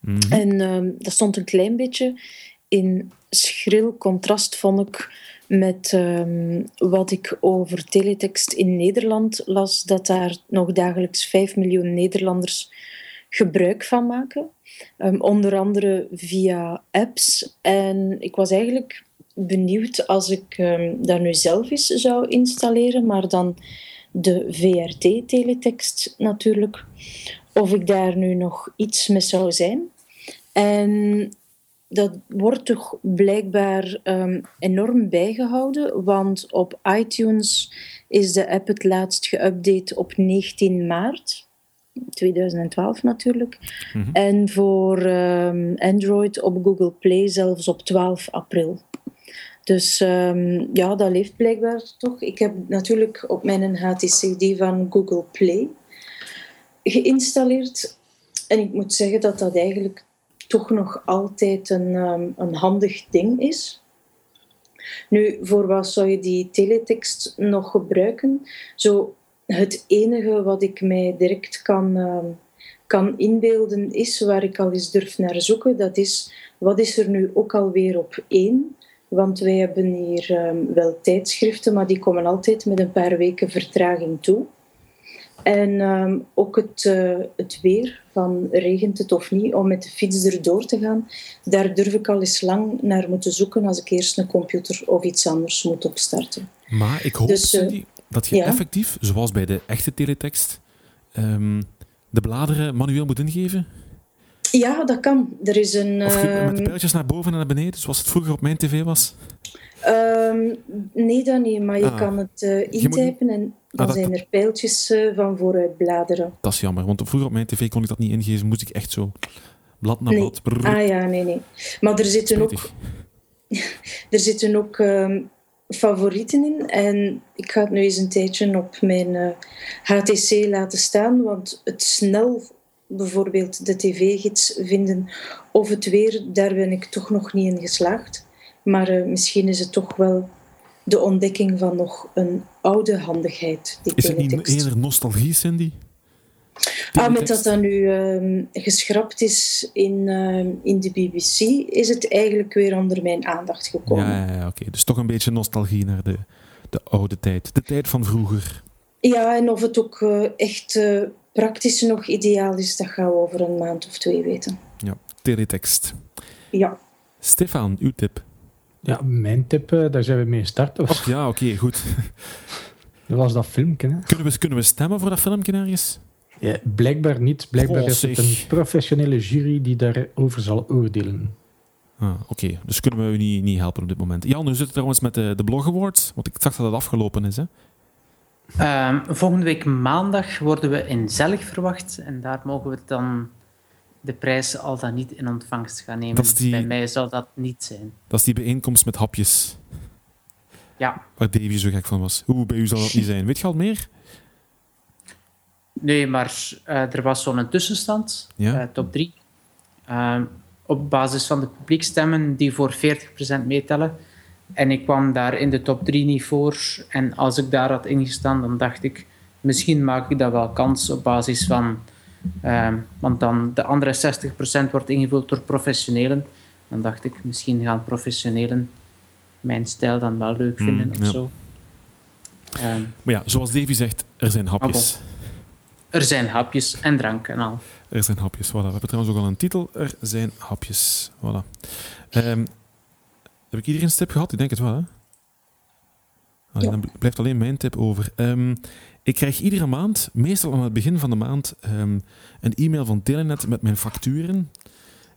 Mhm. En ehm, dat stond een klein beetje in schril contrast, vond ik, met ehm, wat ik over teletext in Nederland las, dat daar nog dagelijks 5 miljoen Nederlanders gebruik van maken. Ehm, onder andere via apps. En ik was eigenlijk benieuwd als ik ehm, dat nu zelf eens zou installeren, maar dan de VRT-teletext natuurlijk, of ik daar nu nog iets mee zou zijn. En dat wordt toch blijkbaar ehm, enorm bijgehouden, want op iTunes is de app het laatst geüpdate op 19 maart. 2012 natuurlijk. Mhm. En voor ehm, Android op Google Play zelfs op 12 april. Dus ehm, ja, dat leeft blijkbaar toch. Ik heb natuurlijk op mijn HTC die van Google Play geïnstalleerd. En ik moet zeggen dat dat eigenlijk toch nog altijd een, ehm, een handig ding is. Nu, voor wat zou je die teletext nog gebruiken? Zo, het enige wat ik mij direct kan, ehm, kan inbeelden is, waar ik al eens durf naar zoeken, dat is, wat is er nu ook alweer op één? Want wij hebben hier ehm, wel tijdschriften, maar die komen altijd met een paar weken vertraging toe. En ehm, ook het, eh, het weer, van regent het of niet, om met de fiets erdoor te gaan, daar durf ik al eens lang naar moeten zoeken als ik eerst een computer of iets anders moet opstarten. Maar ik hoop, Dus, Cindy, dat je ja. effectief, zoals bij de echte teletext, ehm, de bladeren manueel moet ingeven. Ja, dat kan. Er is een... Of je- met de ehm, pijltjes naar boven en naar beneden, zoals het vroeger op mijn tv was. Ehm, nee, dat niet, maar je Ah. kan het eh, moet- intypen en dan dat- zijn er pijltjes eh, van vooruit bladeren. Dat is jammer, want vroeger op mijn tv kon ik dat niet ingeven. Moest ik echt zo blad naar Nee. blad. brrr, Ah ja, nee, nee. Maar er zitten ook. Er zitten ook favorieten in. En ik ga het nu eens een tijdje op mijn HTC laten staan, want het snel bijvoorbeeld de tv-gids vinden of het weer, daar ben ik toch nog niet in geslaagd. Maar misschien is het toch wel de ontdekking van nog een oude handigheid. Die is het niet eerder nostalgie, Cindy? Ah, met dat dat nu uh, geschrapt is in, uh, in de BBC, is het eigenlijk weer onder mijn aandacht gekomen. Ja, ja, ja oké. Dus toch een beetje nostalgie naar de, de oude tijd. De tijd van vroeger. Ja, en of het ook uh, echt eh, praktisch nog ideaal is, dat gaan we over een maand of twee weten. Ja, teletext. Ja. Stefan, uw tip? Ja, mijn tip, uh, daar zijn we mee gestart. Ja, oké, okay, goed. dat was dat filmpje. Hè? Kunnen, we, kunnen we stemmen voor dat filmpje ergens? Ja, blijkbaar niet. Blijkbaar is het een professionele jury die daarover zal oordelen. Ah, Oké, okay. dus kunnen we u niet, niet helpen op dit moment. Jan, hoe zit het trouwens met de, de Blog Awards? Want ik zag dat het afgelopen is, hè? Um, volgende week maandag worden we in Zellig verwacht. En daar mogen we dan de prijs al dan niet in ontvangst gaan nemen. Die, Bij mij zou dat niet zijn. Dat is die bijeenkomst met hapjes. Ja. Waar Davy zo gek van was. Hoe bij u zal dat niet zijn? Weet je al meer? Nee, maar uh, er was zo'n tussenstand, ja? uh, top 3. Uh, ehm, op basis van de publiekstemmen die voor 40% meetellen. En ik kwam daar in de top 3 niet voor. En als ik daar had ingestaan, dan dacht ik, misschien maak ik dat wel kans op basis van. Ehm, want dan de andere 60% wordt ingevuld door professionelen. Dan dacht ik, misschien gaan professionelen mijn stijl dan wel leuk mm, vinden mm, of ja. zo. Um, maar ja, zoals Davy zegt, er zijn hapjes. Ah, er zijn hapjes en drank en al. Er zijn hapjes, voilà. We hebben trouwens ook al een titel. Er zijn hapjes, voilà. Um, heb ik iedereen een tip gehad? Ik denk het wel, hè? Allee, ja. Dan blijft alleen mijn tip over. Um, ik krijg iedere maand, meestal aan het begin van de maand, um, een e-mail van Telenet met mijn facturen.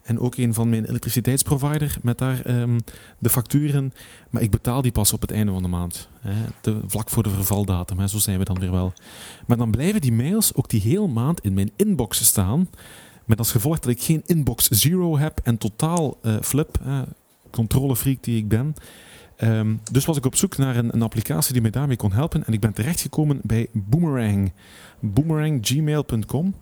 En ook een van mijn elektriciteitsprovider met daar um, de facturen. Maar ik betaal die pas op het einde van de maand. Hè, de, vlak voor de vervaldatum. Hè, zo zijn we dan weer wel. Maar dan blijven die mails ook die hele maand in mijn inbox staan. Met als gevolg dat ik geen inbox zero heb en totaal uh, flip, uh, controlefreak die ik ben. Um, dus was ik op zoek naar een, een, applicatie die mij daarmee kon helpen. En ik ben terechtgekomen bij Boomerang. Boomeranggmail.com.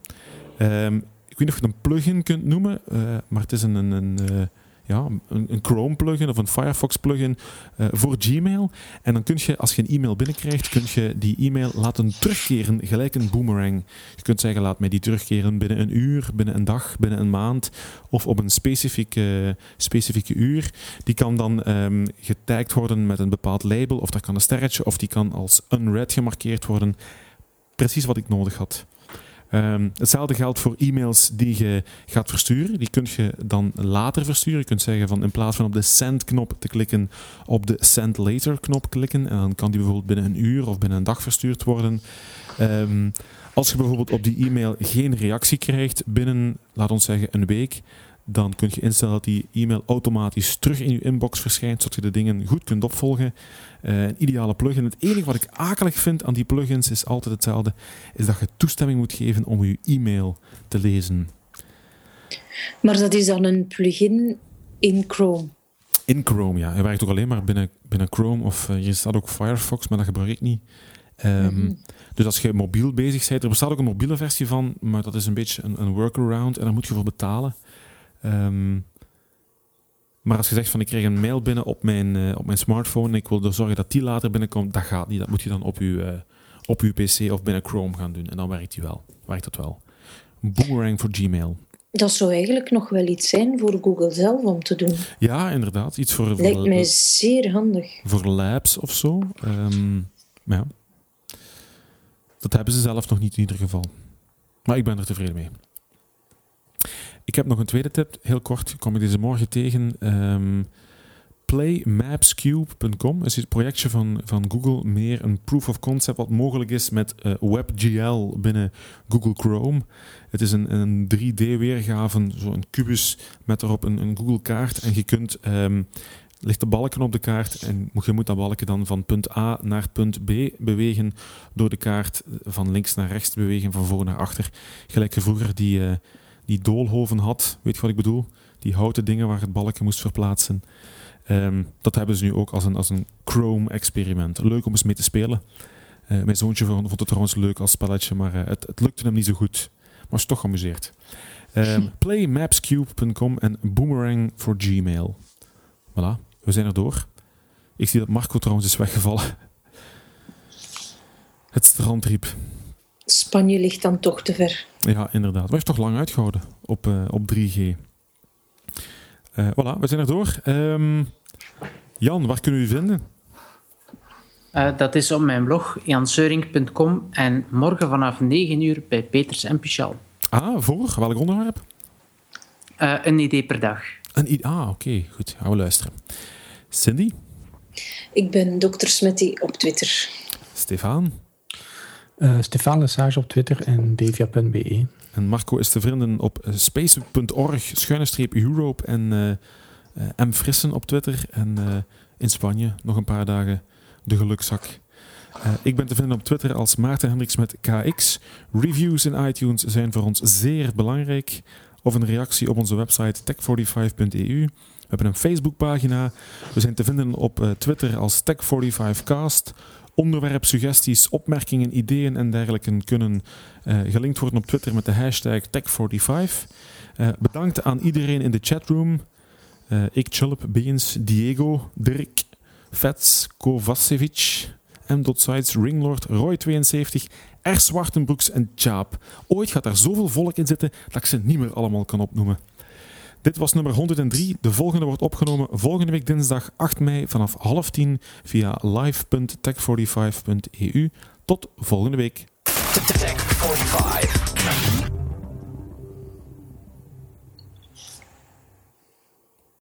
weet niet het een plugin kunt noemen, uh, maar het is een, een, een uh, ja, een, Chrome plugin of een Firefox plugin uh, voor Gmail. En dan kun je, als je een e-mail binnenkrijgt, kun je die e-mail laten terugkeren, gelijk een boomerang. Je kunt zeggen, laat mij die terugkeren binnen een uur, binnen een dag, binnen een maand of op een specifieke, specifieke uur. Die kan dan um, getagd worden met een bepaald label of daar kan een sterretje of die kan als unread gemarkeerd worden. Precies wat ik nodig had. Um, hetzelfde geldt voor e-mails die je gaat versturen. Die kun je dan later versturen. Je kunt zeggen van in plaats van op de send-knop te klikken, op de send later-knop klikken. En dan kan die bijvoorbeeld binnen een uur of binnen een dag verstuurd worden. Um, als je bijvoorbeeld op die e-mail geen reactie krijgt binnen, laat ons zeggen, een week, dan kun je instellen dat die e-mail automatisch terug in je inbox verschijnt, zodat je de dingen goed kunt opvolgen. Uh, een ideale plugin. Het enige wat ik akelig vind aan die plugins is altijd hetzelfde, is dat je toestemming moet geven om je e-mail te lezen. Maar dat is dan een plugin in Chrome? In Chrome, ja. Hij werkt ook alleen maar binnen, binnen Chrome of uh, hier staat ook Firefox, maar dat gebruik ik niet. Um, mm -hmm. Dus als je mobiel bezig bent, er bestaat ook een mobiele versie van, maar dat is een beetje een, een workaround en daar moet je voor betalen. Um, maar als je zegt van ik krijg een mail binnen op mijn, uh, op mijn smartphone en ik wil er zorgen dat die later binnenkomt, dat gaat niet. Dat moet je dan op je, uh, op uw PC of binnen Chrome gaan doen. En dan werkt die wel. Werkt dat wel. Boomerang voor Gmail. Dat zou eigenlijk nog wel iets zijn voor Google zelf om te doen. Ja, inderdaad. Iets voor, Lijkt voor, mij zeer handig. Voor labs of zo. Um, ja. Dat hebben ze zelf nog niet in ieder geval. Maar ik ben er tevreden mee. Ik heb nog een tweede tip, heel kort, kwam ik deze morgen tegen. Um, Playmapscube.com is het projectje van, van Google, meer een proof of concept wat mogelijk is met uh, WebGL binnen Google Chrome. Het is een, een 3D-weergave, zo'n kubus met erop een, een Google-kaart en je kunt um, ligt de balken op de kaart en je moet dat balken dan van punt A naar punt B bewegen door de kaart van links naar rechts te bewegen, van voor naar achter. Gelijk je vroeger die, uh, die doolhoven had, weet je wat ik bedoel? Die houten dingen waar het balken moest verplaatsen. Ehm, dat hebben ze nu ook als een, als een Chrome-experiment. Leuk om eens mee te spelen. Eh, mijn zoontje vond het trouwens leuk als spelletje, maar eh, het, het lukte hem niet zo goed. Maar is toch geamuseerd. Um, playmapscube.com en Boomerang voor Gmail. Voilà, we zijn er door. Ik zie dat Marco trouwens is weggevallen. Het strandriep. Spanje ligt dan toch te ver. Ja, inderdaad. We heeft toch lang uitgehouden op, uh, op 3G. Uh, voilà, we zijn er door. Um, Jan, waar kunnen we u vinden? Uh, dat is op mijn blog janseuring.com en morgen vanaf 9 uur bij Peters en Pichal. Ah, voor? Welk onderwerp? Uh, een idee per dag. Een idee? Ah, oké. Okay. Goed, gaan we luisteren. Cindy? Ik ben Dr. Smitty op Twitter. Stefan? Uh, Stefan Lesage op Twitter en devia.be. En Marco is te vinden op space.org, schuine streep Europe en uh, M. Frissen op Twitter. En in Spanje nog een paar dagen de gelukzak. Ik ben te vinden op Twitter als Maarten Hendricks met KX. Reviews in iTunes zijn voor ons zeer belangrijk. Of een reactie op onze website tech45.eu. We hebben een Facebookpagina. We zijn te vinden op Twitter als Tech45cast. Onderwerp, suggesties, opmerkingen, ideeën en dergelijke kunnen uh, gelinkt worden op Twitter met de hashtag Tech45. bedankt aan iedereen in de chatroom. ik, Chulp, Beens, Diego, Dirk, Vets, Kovacevic, M.Sites, Ringlord, Roy72, R. Zwartenbroeks en Chaap. Ooit gaat daar zoveel volk in zitten dat ik ze niet meer allemaal kan opnoemen. Dit was nummer 103. De volgende wordt opgenomen volgende week dinsdag 8 mei vanaf half tien via live.tech45.eu. Tot volgende week. Tech 45.